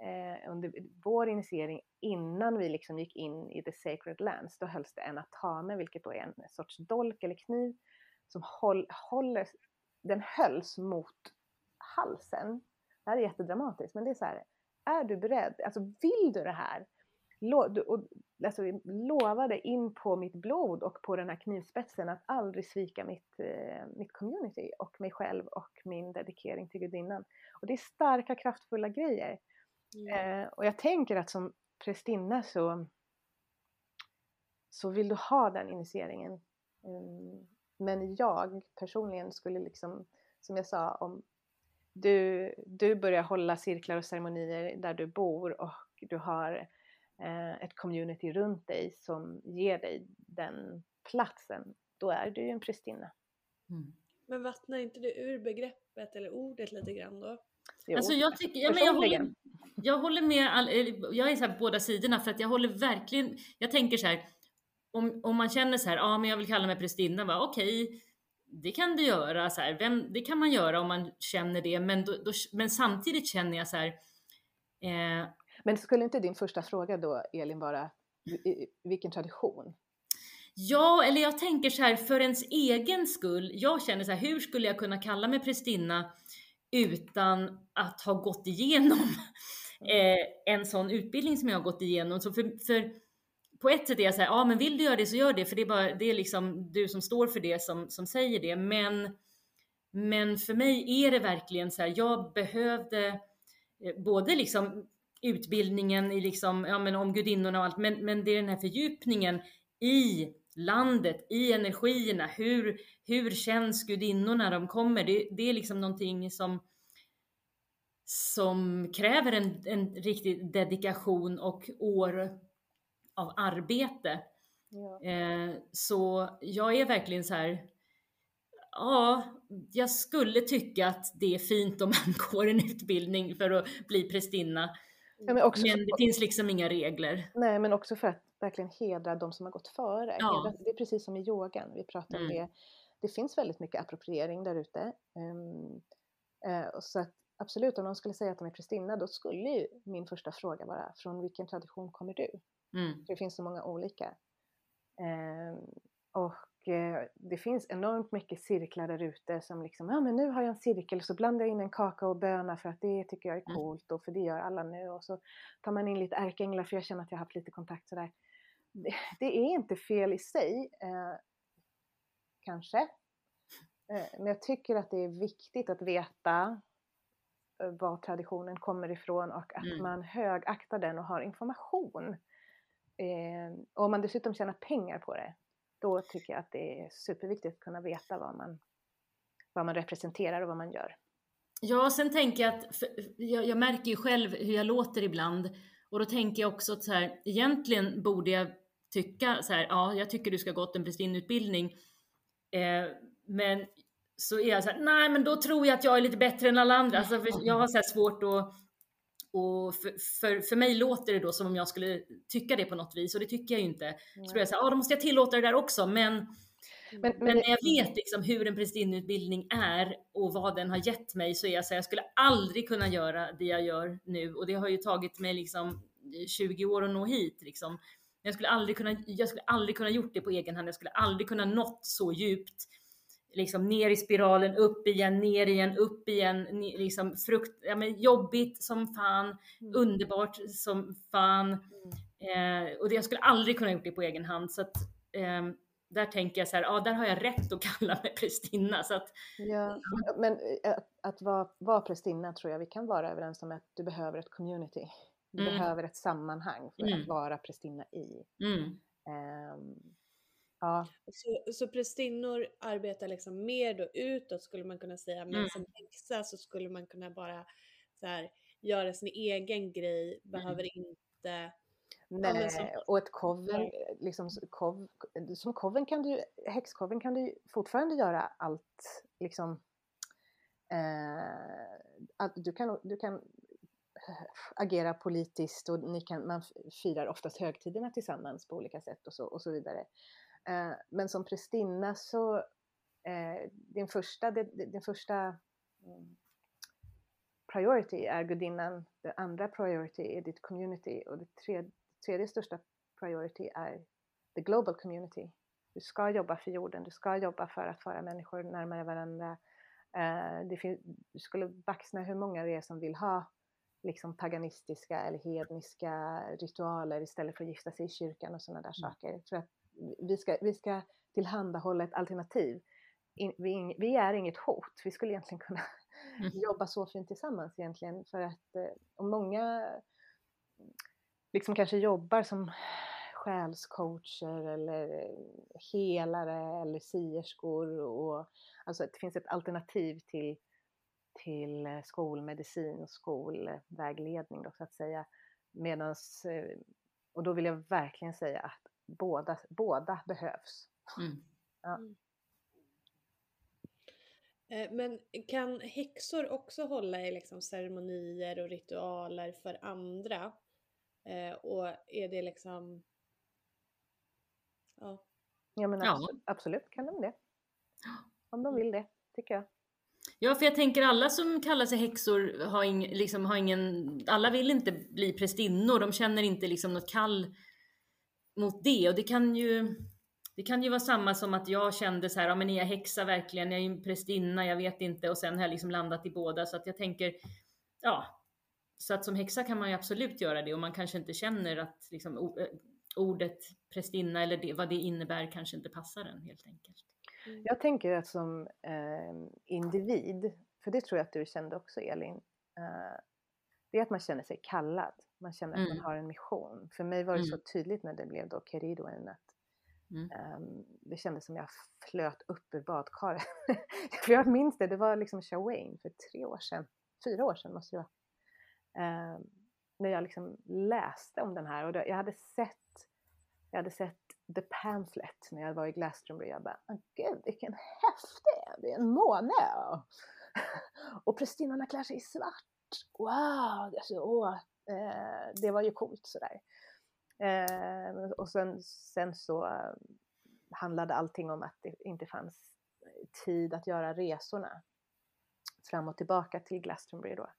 S3: Eh, under vår initiering, innan vi liksom gick in i the sacred lands, då hölls det en atame, vilket då är en sorts dolk eller kniv, som håll, håller, den hölls mot halsen. Det här är jättedramatiskt, men det är så här, är du beredd? Alltså vill du det här? Och, alltså, lovade in på mitt blod och på den här knivspetsen att aldrig svika mitt, eh, mitt community och mig själv och min dedikering till gudinnan. Och det är starka kraftfulla grejer. Mm. Eh, och jag tänker att som prästinna så, så vill du ha den initieringen. Um, men jag personligen skulle liksom, som jag sa, om du, du börjar hålla cirklar och ceremonier där du bor och du har ett community runt dig som ger dig den platsen, då är du ju en prästinna.
S2: Mm. Men vattnar inte det ur begreppet eller ordet lite grann då?
S1: Jo, alltså jag, tycker, ja, men jag, håller, jag håller med, all, jag är så här på båda sidorna för att jag håller verkligen, jag tänker så här, om, om man känner så här, ja men jag vill kalla mig prästinna, okej, okay, det kan du göra, så här, vem, det kan man göra om man känner det, men, då, då, men samtidigt känner jag så här,
S3: eh, Men skulle inte din första fråga då, Elin, vara vilken tradition?
S1: Ja, eller jag tänker så här, för ens egen skull, jag känner så här, hur skulle jag kunna kalla mig prästinna utan att ha gått igenom mm. eh, en sån utbildning som jag har gått igenom. Så för, för på ett sätt är jag så här, ja men vill du göra det så gör det, för det är, bara, det är liksom du som står för det som, som säger det. Men, men för mig är det verkligen så här, jag behövde eh, både liksom utbildningen i liksom, ja men om gudinnorna och allt, men, men det är den här fördjupningen i landet, i energierna, hur, hur känns gudinnorna när de kommer? Det, det är liksom någonting som, som kräver en, en riktig dedikation och år av arbete. Ja. Eh, så jag är verkligen så här, ja, jag skulle tycka att det är fint om man går en utbildning för att bli prästinna. Ja, men, men, det finns liksom inga regler.
S3: Nej, men också för att verkligen hedra de som har gått före. Ja. det är precis som i yogan, vi pratar mm. om det. Det finns väldigt mycket appropriering där ute. Um, uh, så att absolut, om någon skulle säga att de är prästinna, då skulle ju min första fråga vara, från vilken tradition kommer du? Mm. Det finns så många olika. Um, och det finns enormt mycket cirklar där ute som liksom, ja men nu har jag en cirkel så blandar jag in en kaka och böna för att det tycker jag är mm. coolt och för det gör alla nu och så tar man in lite ärkeänglar för jag känner att jag har haft lite kontakt sådär det är inte fel i sig, eh, kanske. Eh, men jag tycker att det är viktigt att veta eh, var traditionen kommer ifrån och att mm. man högaktar den och har information. Eh, och om man dessutom tjänar pengar på det, då tycker jag att det är superviktigt att kunna veta vad man, vad man representerar och vad man gör.
S1: Ja, sen tänker jag att, jag, jag, märker ju själv hur jag låter ibland och då tänker jag också att så här, egentligen borde jag tycka så här, ja, jag tycker du ska gått en prästinneutbildning. Eh, men så är jag så här, nej, men då tror jag att jag är lite bättre än alla andra. Alltså, jag har så här svårt att och för, för, för mig låter det då som om jag skulle tycka det på något vis och det tycker jag ju inte. Så då är jag så här, ja då måste jag tillåta det där också. Men, men, men, men när jag vet liksom hur en prästinneutbildning är och vad den har gett mig så är jag så här, jag skulle aldrig kunna göra det jag gör nu och det har ju tagit mig liksom 20 år att nå hit liksom. Jag skulle aldrig kunna, jag skulle aldrig kunna gjort det på egen hand. Jag skulle aldrig kunna nått så djupt. Liksom ner i spiralen, upp igen, ner igen, upp igen. Liksom frukt, ja, men jobbigt som fan, mm. underbart som fan. Mm. Eh, och det, jag skulle aldrig kunna gjort det på egen hand. Så att, eh, där tänker jag så här, ja där har jag rätt att kalla mig prästinna. Så att,
S3: ja, men att, eh, att vara, vara prästinna tror jag vi kan vara överens om att du behöver ett community. Du mm. behöver ett sammanhang för mm. att vara prästinna i. Um,
S2: ja. Så, så prästinnor arbetar liksom mer då utåt skulle man kunna säga, men mm. som häxa så skulle man kunna bara så här, göra sin egen grej, behöver mm. inte
S3: Nej, som... och ett koven, liksom, kov, som koven kan du, häxkoven kan du fortfarande göra allt, liksom, eh, du, kan, du kan agera politiskt och ni kan, man firar oftast högtiderna tillsammans på olika sätt och så, och så vidare. Eh, men som prästinna så, eh, din första, din första mm, priority är gudinnan, det andra priority är ditt community och det tredje, tredje största priority är the global community. Du ska jobba för jorden, du ska jobba för att föra människor närmare varandra. Eh, finns, du skulle baxna hur många det är som vill ha liksom paganistiska eller hedniska ritualer istället för att gifta sig i kyrkan och sådana där mm. saker. För att vi ska, vi ska tillhandahålla ett alternativ. In, vi, vi, är inget hot, vi skulle egentligen kunna mm. jobba så fint tillsammans egentligen för att eh, och många liksom kanske jobbar som själscoacher eller helare eller sierskor och alltså det finns ett alternativ till till eh, skolmedicin och skolvägledning då, så att säga. Medans, eh, och då vill jag verkligen säga att båda, båda behövs. Mm. Ja.
S2: Eh, men kan häxor också hålla i liksom ceremonier och ritualer för andra? Och är det liksom...
S3: Ja. Ja men absolut, ja. absolut kan de det. Om de vill det, tycker jag.
S1: Ja, för jag tänker alla som kallar sig häxor har, ing, liksom, har ingen, alla vill inte bli prästinnor, de känner inte liksom något kall mot det och det kan ju det kan ju vara samma som att jag kände så här, ja men är jag häxa verkligen? Jag är ju prästinna, jag vet inte och sen har jag liksom landat i båda så att jag tänker, ja, så att som häxa kan man ju absolut göra det och man kanske inte känner att liksom, ordet prästinna eller det, vad det innebär kanske inte passar en helt enkelt.
S3: Mm. Jag tänker att som eh, individ, för det tror jag att du kände också Elin, eh, det är att man känner sig kallad. Man känner att man mm. har en mission. För mig var det så mm. tydligt när det blev då Queridoen att um, det kändes som jag flöt upp ur badkaret. för jag minns det, det var liksom Shawain för tre år sedan, fyra år sedan måste det vara. Um, när jag liksom läste om den här och jag hade sett jag hade sett The Pamphlet när jag var i Glastonbury. Jag bara, oh, gud vilken häftig, det är en måne! och prästinnorna klär sig i svart. Wow! Alltså, åh, eh, det var ju coolt sådär. Eh, och sen, sen så eh, handlade allting om att det inte fanns tid att göra resorna fram och tillbaka till Glastonbury då.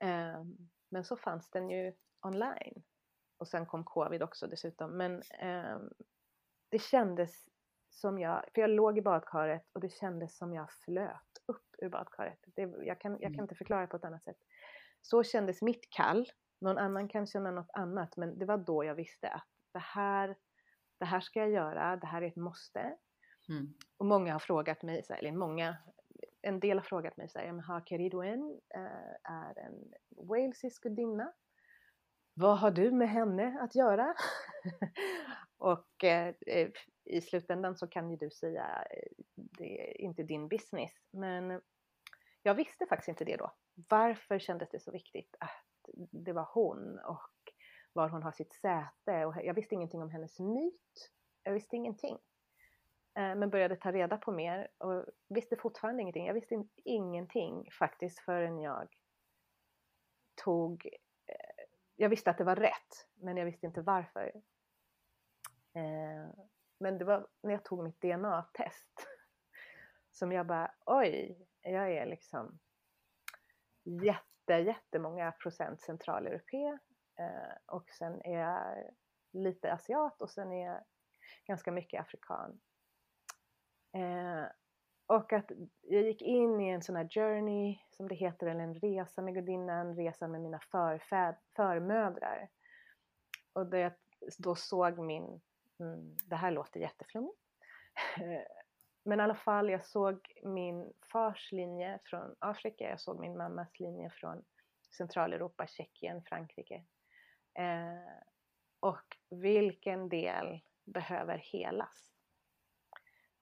S3: Eh, men så fanns den ju online och sen kom covid också dessutom. Men eh, det kändes som jag, för jag låg i badkaret och det kändes som jag flöt upp ur badkaret. Det, jag, kan, jag kan mm. inte förklara på ett annat sätt. Så kändes mitt kall. Någon annan kan känna något annat men det var då jag visste att det här, det här ska jag göra, det här är ett måste. Mm. Och många har frågat mig, eller många, en del har frågat mig så här, har Keridwen äh, är en walesisk gudinna vad har du med henne att göra? och eh, eh, i slutändan så kan ju du säga eh, det är inte din business. Men jag visste faktiskt inte det då. Varför kändes det så viktigt att det var hon och var hon har sitt säte? Och jag visste ingenting om hennes myt. Jag visste ingenting. Eh, men började ta reda på mer och visste fortfarande ingenting. Jag visste ingenting faktiskt förrän jag tog eh, jag visste att det var rätt, men jag visste inte varför. Eh, men det var när jag tog mitt DNA-test som jag bara, oj, jag är liksom jätte, jättemånga procent centraleuropé eh, och sen är jag lite asiat och sen är jag ganska mycket afrikan. Eh, och att jag gick in i en sån här journey, som det heter, eller en resa med gudinnan, en resa med mina förfäd, förmödrar. Och där jag då såg min, mm, det här låter jätteflummigt, men i alla fall jag såg min fars linje från Afrika, jag såg min mammas linje från Centraleuropa, Tjeckien, Frankrike. Eh, och vilken del behöver helas?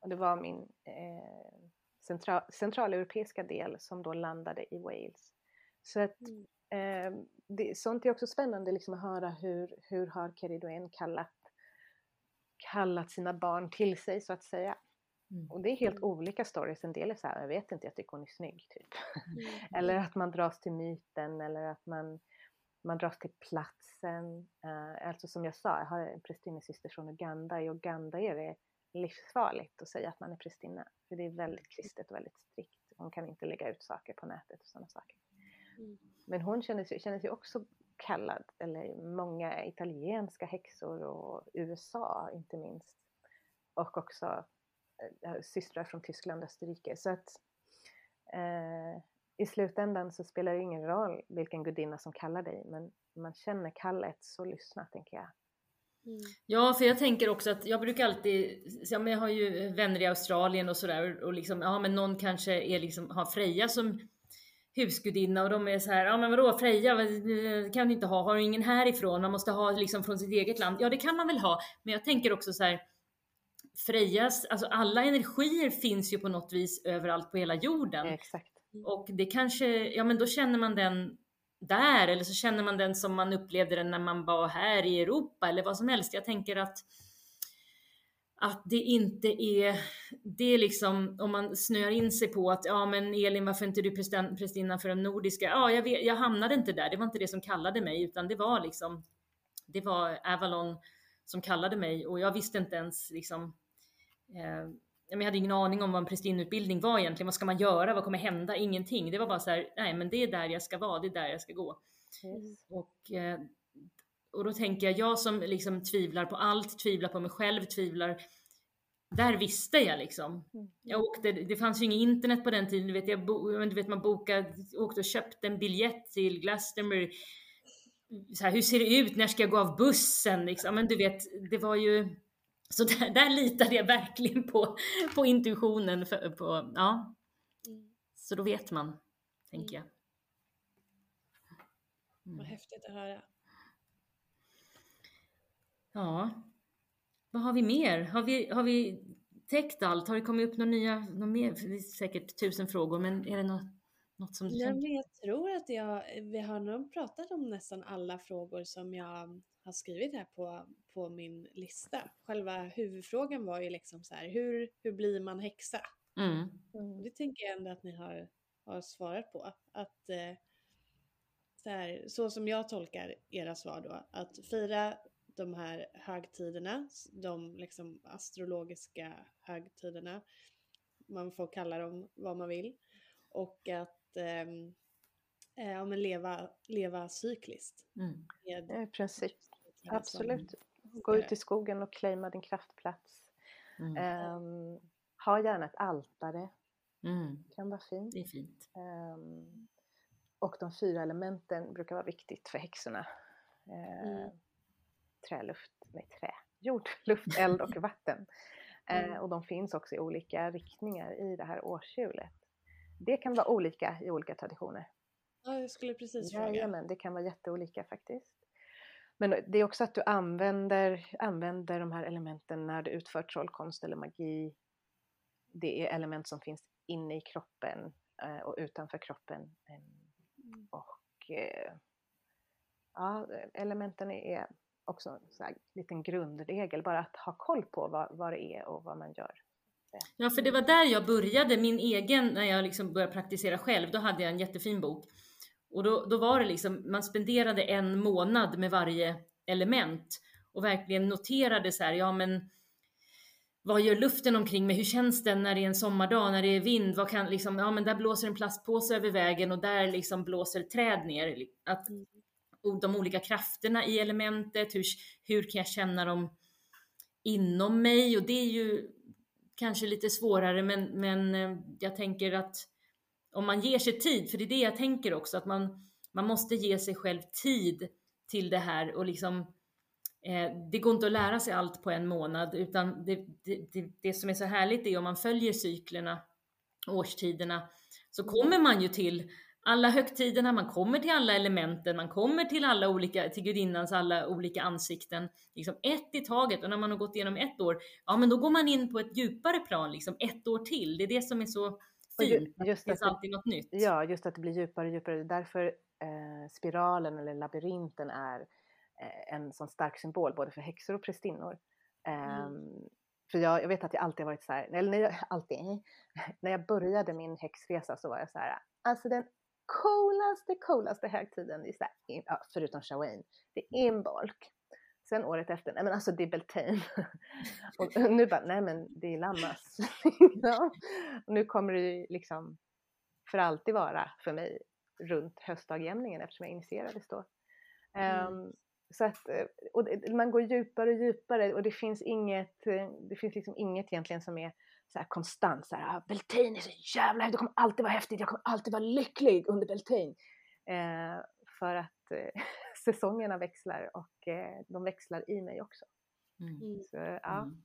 S3: Och det var min eh, central, centraleuropeiska del som då landade i Wales. Så att, mm. eh, det, sånt är också spännande liksom att höra hur, hur har Keridoen kallat, kallat sina barn till sig så att säga. Mm. Och det är helt mm. olika stories. En del är så här, jag vet inte, jag tycker hon är snygg. Typ. Mm. eller att man dras till myten eller att man, man dras till platsen. Uh, alltså som jag sa, jag har en prästinnesyster från Uganda. I Uganda är det livsfarligt att säga att man är prästinna. För det är väldigt kristet och väldigt strikt. Hon kan inte lägga ut saker på nätet och sådana saker. Mm. Men hon känner sig, känner sig också kallad, eller många italienska häxor och USA inte minst. Och också äh, systrar från Tyskland och Österrike. Så att, äh, i slutändan så spelar det ingen roll vilken gudinna som kallar dig, men man känner kallet så lyssna tänker jag.
S1: Mm. Ja, för jag tänker också att jag brukar alltid, ja, men jag har ju vänner i Australien och sådär och liksom, ja men någon kanske är liksom, har Freja som husgudinna och de är så här, ja men vadå Freja kan du inte ha, har du ingen härifrån, man måste ha liksom från sitt eget land. Ja det kan man väl ha, men jag tänker också så här, Frejas, alltså alla energier finns ju på något vis överallt på hela jorden.
S3: Exakt.
S1: Och det kanske, ja men då känner man den där eller så känner man den som man upplevde den när man var här i Europa eller vad som helst. Jag tänker att att det inte är, det är liksom om man snöar in sig på att ja men Elin varför inte du prästinna för de nordiska? Ja jag, vet, jag hamnade inte där, det var inte det som kallade mig utan det var liksom det var Avalon som kallade mig och jag visste inte ens liksom jag hade ingen aning om vad en prästinneutbildning var egentligen. Vad ska man göra? Vad kommer hända? Ingenting. Det var bara så här, nej men det är där jag ska vara, det är där jag ska gå. Yes. Och, eh, och då tänker jag, jag som liksom tvivlar på allt, tvivlar på mig själv, tvivlar där visste jag liksom. Mm. Jag åkte, det fanns ju inget internet på den tiden, du vet, jag bo, du vet man bokade, åkte och köpte en biljett till Glastonbury. Så här, hur ser det ut? När ska jag gå av bussen? Liksom. Men du vet, det var ju så där, där litade jag verkligen på, på intuitionen. För, på, ja. Mm. Så då vet man, tänker jag.
S2: Mm. Vad häftigt att höra.
S1: Ja. Vad har vi mer? Har vi, har vi täckt allt? Har det kommit upp några nya, några mer? Det är säkert tusen frågor, men är det något, något som du
S2: ja, men Jag tror att jag, vi har nog pratat om nästan alla frågor som jag har skrivit här på, på min lista. Själva huvudfrågan var ju liksom så här, hur, hur blir man häxa? Mm. Det tänker jag ändå att ni har, har svarat på. Att eh, så, här, så som jag tolkar era svar då, att fira de här högtiderna, de liksom astrologiska högtiderna, man får kalla dem vad man vill, och att ehm, eh, ja, men leva, leva cykliskt. Mm.
S3: Med, precis. Absolut. Gå ut i skogen och claima din kraftplats. Mm. Um, ha gärna ett altare. Mm. kan vara fint.
S1: Det är fint. Um,
S3: och de fyra elementen brukar vara viktigt för häxorna. Uh, trä, luft, nej trä, jord, luft, eld och vatten. Mm. Uh, och de finns också i olika riktningar i det här årshjulet. Det kan vara olika i olika traditioner.
S2: Ja, jag skulle precis fråga.
S3: Jajamän, det kan vara jätteolika faktiskt. Men det är också att du använder, använder de här elementen när du utför trollkonst eller magi. Det är element som finns inne i kroppen eh, och utanför kroppen. Mm. Och eh, ja, elementen är också en liten grundregel, bara att ha koll på vad, vad det är och vad man gör.
S1: Ja, för det var där jag började min egen, när jag liksom började praktisera själv, då hade jag en jättefin bok och då, då var det liksom, man spenderade en månad med varje element och verkligen noterade så här, ja men vad gör luften omkring mig? Hur känns den när det är en sommardag, när det är vind? Vad kan liksom, ja men där blåser en plastpåse över vägen och där liksom blåser träd ner. Att, de olika krafterna i elementet, hur, hur kan jag känna dem inom mig? Och det är ju kanske lite svårare men, men eh, jag tänker att om man ger sig tid, för det är det jag tänker också, att man, man måste ge sig själv tid till det här och liksom eh, det går inte att lära sig allt på en månad utan det, det, det, det som är så härligt är om man följer cyklerna, årstiderna, så kommer man ju till alla högtiderna, man kommer till alla elementen, man kommer till alla olika, till gudinnans alla olika ansikten, liksom ett i taget och när man har gått igenom ett år, ja men då går man in på ett djupare plan, liksom ett år till. Det är det som är så fint. Just det finns alltid något nytt.
S3: Ja, just att det blir djupare och djupare. Därför eh, spiralen eller labyrinten är eh, en sån stark symbol både för häxor och prästinnor. Eh, mm. Ehm, för jag, jag, vet att jag alltid varit så här, eller när jag, alltid, när jag började min häxresa så var jag så här, alltså den coolaste, coolaste högtiden, är så här, förutom Shawain, det är Imbolc. Sen året efter, nej men alltså det är Beltane. och nu bara, nej men det är Lammas. och nu kommer det liksom för alltid vara för mig runt höstdagjämningen eftersom jag initierades då. Mm. Um, så att, eh, och man går djupare och djupare och det finns inget, eh, det finns liksom inget egentligen som är så här konstant så här, ah, Beltane är så jävla häftigt, det kommer alltid vara häftigt, jag kommer alltid vara lycklig under Beltane. Eh, för att eh, säsongerna växlar och eh, de växlar i mig också. Mm. mm. Så, ja. Mm.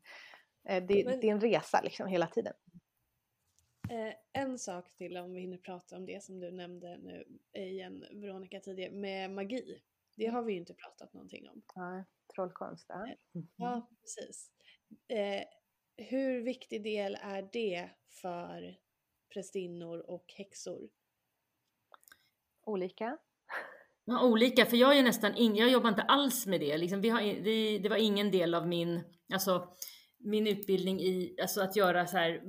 S3: Eh, det, Men, det, är en resa liksom hela tiden.
S2: Eh, en sak till om vi hinner prata om det som du nämnde nu igen Veronica tidigare med magi. Det mm. har vi ju inte pratat någonting om.
S3: Ja, trollkonst. Ja,
S2: mm. ja precis. Eh, hur viktig del är det för prästinnor och häxor?
S3: Olika.
S1: Ja, olika, för jag är nästan in, jag jobbar inte alls med det. Liksom, vi har, det, det var ingen del av min, alltså, min utbildning i alltså att göra så här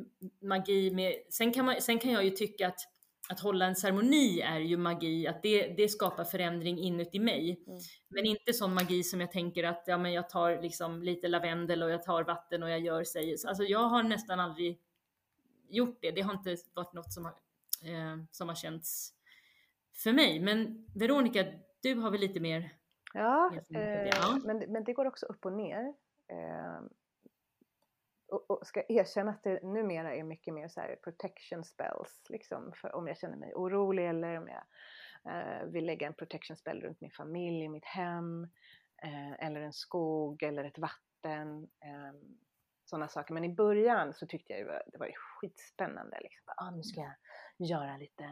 S1: magi med, sen kan, man, sen kan jag ju tycka att att hålla en ceremoni är ju magi, att det, det skapar förändring inuti mig. Mm. Men inte sån magi som jag tänker att ja, men jag tar liksom lite lavendel och jag tar vatten och jag gör sig. Alltså jag har nästan aldrig gjort det. Det har inte varit något som har, eh, som har känts för mig. Men Veronica, du har väl lite mer?
S3: Ja, eh, ja. Men, men det går också upp och ner. Eh, och, och, ska erkänna att det numera är mycket mer så här protection spells, liksom, om jag känner mig orolig eller om jag eh, vill lägga en protection spell runt min familj, mitt hem, eh, eller en skog eller ett vatten. Eh, sådana saker. Men i början så tyckte jag var, det var skitspännande. Liksom. Ah, nu ska jag göra lite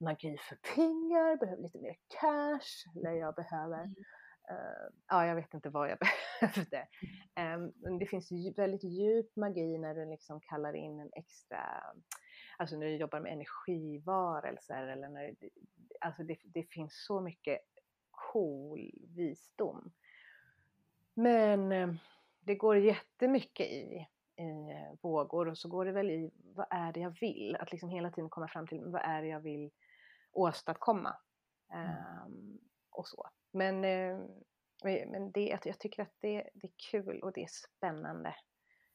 S3: magi för pengar, behöver lite mer cash, eller jag behöver mm. Uh, ja, jag vet inte vad jag behövde. Um, men det finns väldigt djup magi när du liksom kallar in en extra, alltså när du jobbar med energivarelser eller när, alltså det, det finns så mycket cool visdom. Men um, det går jättemycket i, i vågor och så går det väl i vad är det jag vill? Att liksom hela tiden komma fram till vad är det jag vill åstadkomma. Um, och så. Men, eh, men det, jag tycker att det, det är kul och det är spännande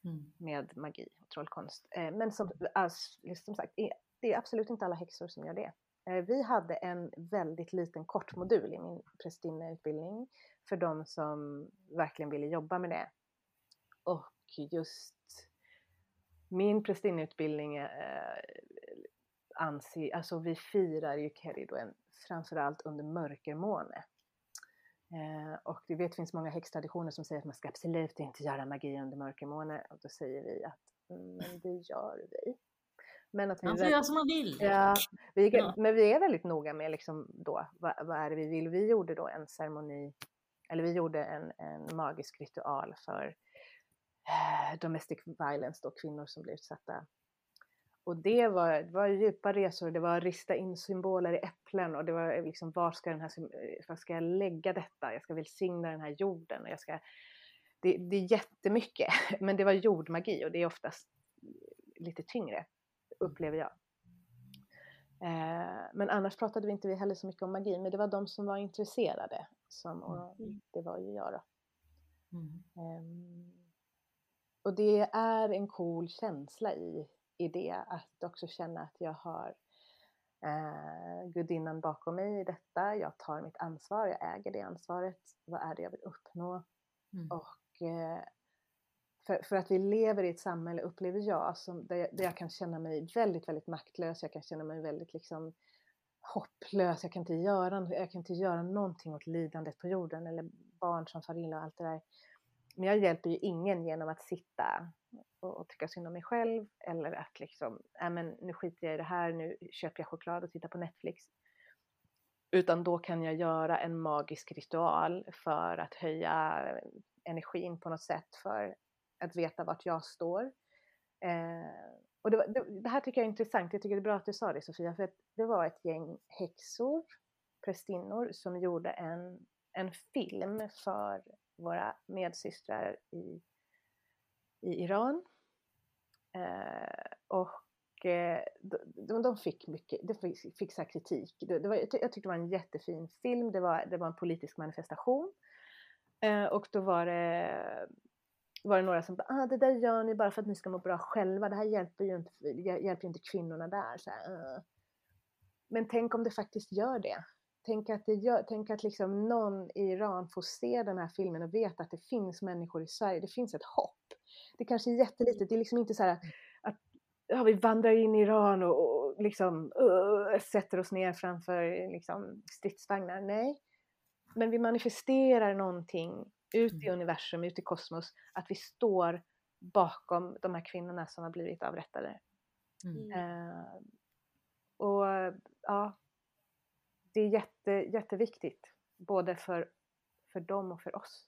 S3: mm. med magi och trollkonst. Eh, men som, alltså, som sagt, det är absolut inte alla häxor som gör det. Eh, vi hade en väldigt liten kort modul i min prästinneutbildning för de som verkligen ville jobba med det. Och just min prästinneutbildning anser, alltså vi firar ju Keridoen framförallt under mörkermåne. Eh, och vi vet det finns många häxtraditioner som säger att man ska absolut inte göra magi under mörkermåne. Och då säger vi att mm, men det gör vi.
S1: Men att vi man får göra som man vill.
S3: Ja, vi, ja. men vi är väldigt noga med liksom då, vad, vad, är det vi vill. Vi gjorde då en ceremoni, eller vi gjorde en, en magisk ritual för eh, domestic violence, då kvinnor som blev utsatta och det var, det var djupa resor, det var att rista in symboler i äpplen och det var liksom var ska, den här, var ska jag lägga detta? Jag ska välsigna den här jorden och jag ska... Det, det är jättemycket, men det var jordmagi och det är oftast lite tyngre, upplever jag. Eh, men annars pratade vi inte heller så mycket om magi, men det var de som var intresserade. Som, och mm. det var ju jag då. Mm. Um, och det är en cool känsla i i det, att också känna att jag har eh, gudinnan bakom mig i detta. Jag tar mitt ansvar, jag äger det ansvaret. Vad är det jag vill uppnå? Mm. Och eh, för, för, att vi lever i ett samhälle, upplever jag, som, där, jag, där jag kan känna mig väldigt, väldigt maktlös. Jag kan känna mig väldigt liksom hopplös. Jag kan inte göra, jag kan inte göra någonting åt lidandet på jorden eller barn som far illa och allt det där. Men jag hjälper ju ingen genom att sitta och, och tycka synd om mig själv eller att liksom, äh, men nu skiter jag i det här, nu köper jag choklad och tittar på Netflix. Utan då kan jag göra en magisk ritual för att höja energin på något sätt, för att veta vart jag står. Eh, och det, var, det, det, här tycker jag är intressant, jag tycker det är bra att du sa det Sofia, för att det var ett gäng häxor, prästinnor, som gjorde en, en film för våra medsystrar i, i Iran. Eh, och eh, de, de, fick mycket, de fick, fick så kritik. Det, det var, jag tyckte det var en jättefin film, det var, det var en politisk manifestation. Eh, och då var det, var det några som bara, ah, det där gör ni bara för att ni ska må bra själva, det här hjälper ju inte, hjälper inte kvinnorna där. Så här, uh. Men tänk om det faktiskt gör det. Tänk att, det gör, tänk att liksom någon i Iran får se den här filmen och vet att det finns människor i Sverige, det finns ett hopp. Det kanske är jättelitet, det är liksom inte så här att ja, vi vandrar in i Iran och, och liksom uh, sätter oss ner framför liksom, stridsvagnar. Nej, men vi manifesterar någonting ut i mm. universum, ut i kosmos, att vi står bakom de här kvinnorna som har blivit avrättade. Mm. Uh, och ja, det är jätte, jätteviktigt, både för, för dem och för oss.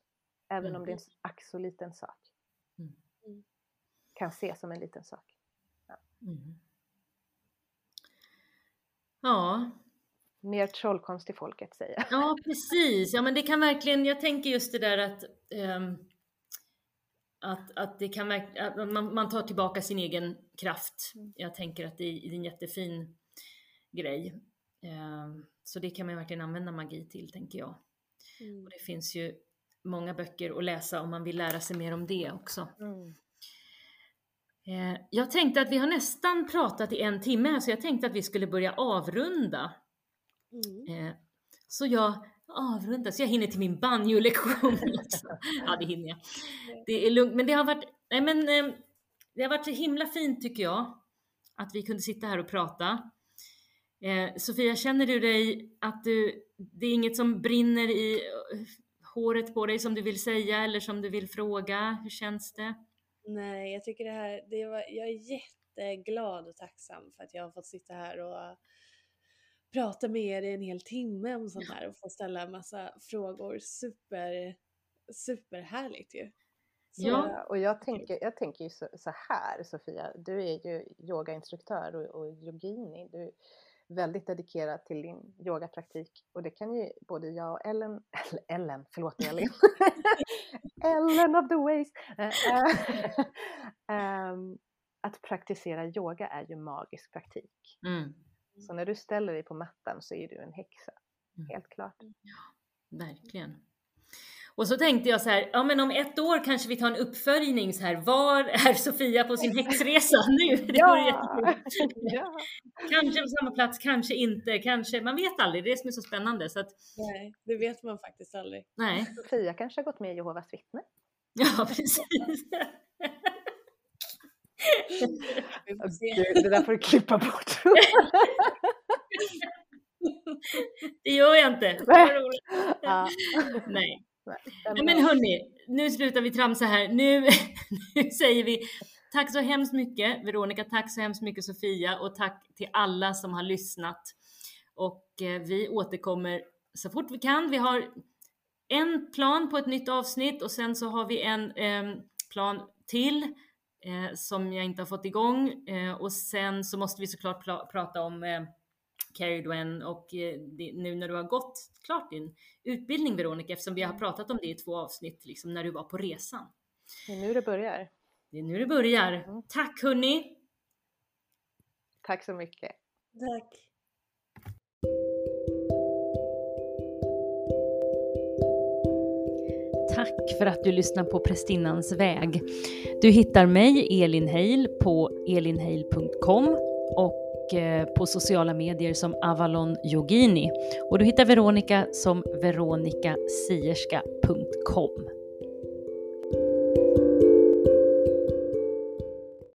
S3: Även mm. om det är en ack så liten sak. Mm. mm. Kan ses som en liten sak. Ja. Mm.
S1: ja.
S3: Mer trollkonst i folket säger jag.
S1: Ja, precis. Ja, men det kan verkligen, jag tänker just det där att um, att, att det kan att man, man tar tillbaka sin egen kraft. Mm. Jag tänker att det är, det är en jättefin grej. Um, så det kan man verkligen använda magi till, tänker jag. Mm. Och det finns ju många böcker att läsa om man vill lära sig mer om det också. Mm. Eh, jag tänkte att vi har nästan pratat i en timme, så jag tänkte att vi skulle börja avrunda. Mm. Eh, så jag avrundar, så jag hinner till min banjolektion ja, det hinner jag. Det är lugnt, men det har varit, nej men, det har varit så himla fint tycker jag, att vi kunde sitta här och prata. Eh, Sofia, känner du dig att du, det är inget som brinner i eh, håret på dig som du vill säga eller som du vill fråga? Hur känns det?
S2: Nej, jag tycker det här, det var, jag är jätteglad och tacksam för att jag har fått sitta här och prata med er i en hel timme om sånt här och få ställa en massa frågor. Super, superhärligt ju.
S3: Så, ja, och jag tänker, jag tänker ju så, så, här Sofia, du är ju yogainstruktör och, och yogini. Du, väldigt dedikerad till din yogapraktik och det kan ju både jag och Ellen, Ellen, förlåt Elin, Ellen of the ways, um, att praktisera yoga är ju magisk praktik. Mm. Så när du ställer dig på mattan så är du en häxa, mm. helt klart.
S1: Ja, verkligen. Och så tänkte jag så här, ja men om ett år kanske vi tar en uppföljning så här, var är Sofia på sin häxresa nu? Det ja. jättekul. Ja. Kanske på samma plats, kanske inte, kanske, man vet aldrig, det är det som är så spännande. Så att...
S2: Nej, det vet man faktiskt aldrig.
S1: Nej.
S3: Sofia kanske har gått med i Jehovas vittnen.
S1: Ja, precis.
S3: det där får du klippa bort.
S1: det gör jag inte. Ja. Nej. Nej, men hörni, nu slutar vi tramsa här. Nu, nu säger vi tack så hemskt mycket Veronica, tack så hemskt mycket Sofia och tack till alla som har lyssnat. Och eh, vi återkommer så fort vi kan. Vi har en plan på ett nytt avsnitt och sen så har vi en eh, plan till eh, som jag inte har fått igång eh, och sen så måste vi såklart prata om Carrie Dwen och eh, nu när du har gått klart din utbildning Veronica, eftersom vi har mm. pratat om det i två avsnitt, liksom när du var på resan.
S3: Det är nu det börjar.
S1: Det är nu det börjar. Mm. Tack hörni!
S3: Tack så mycket.
S2: Tack.
S1: Tack för att du lyssnar på Prästinnans väg. Du hittar mig, Elin Heil, på elinheil.com och och eh, på sociala medier som Avalon Yogini. Och du hittar Veronica som veronicasierska.com.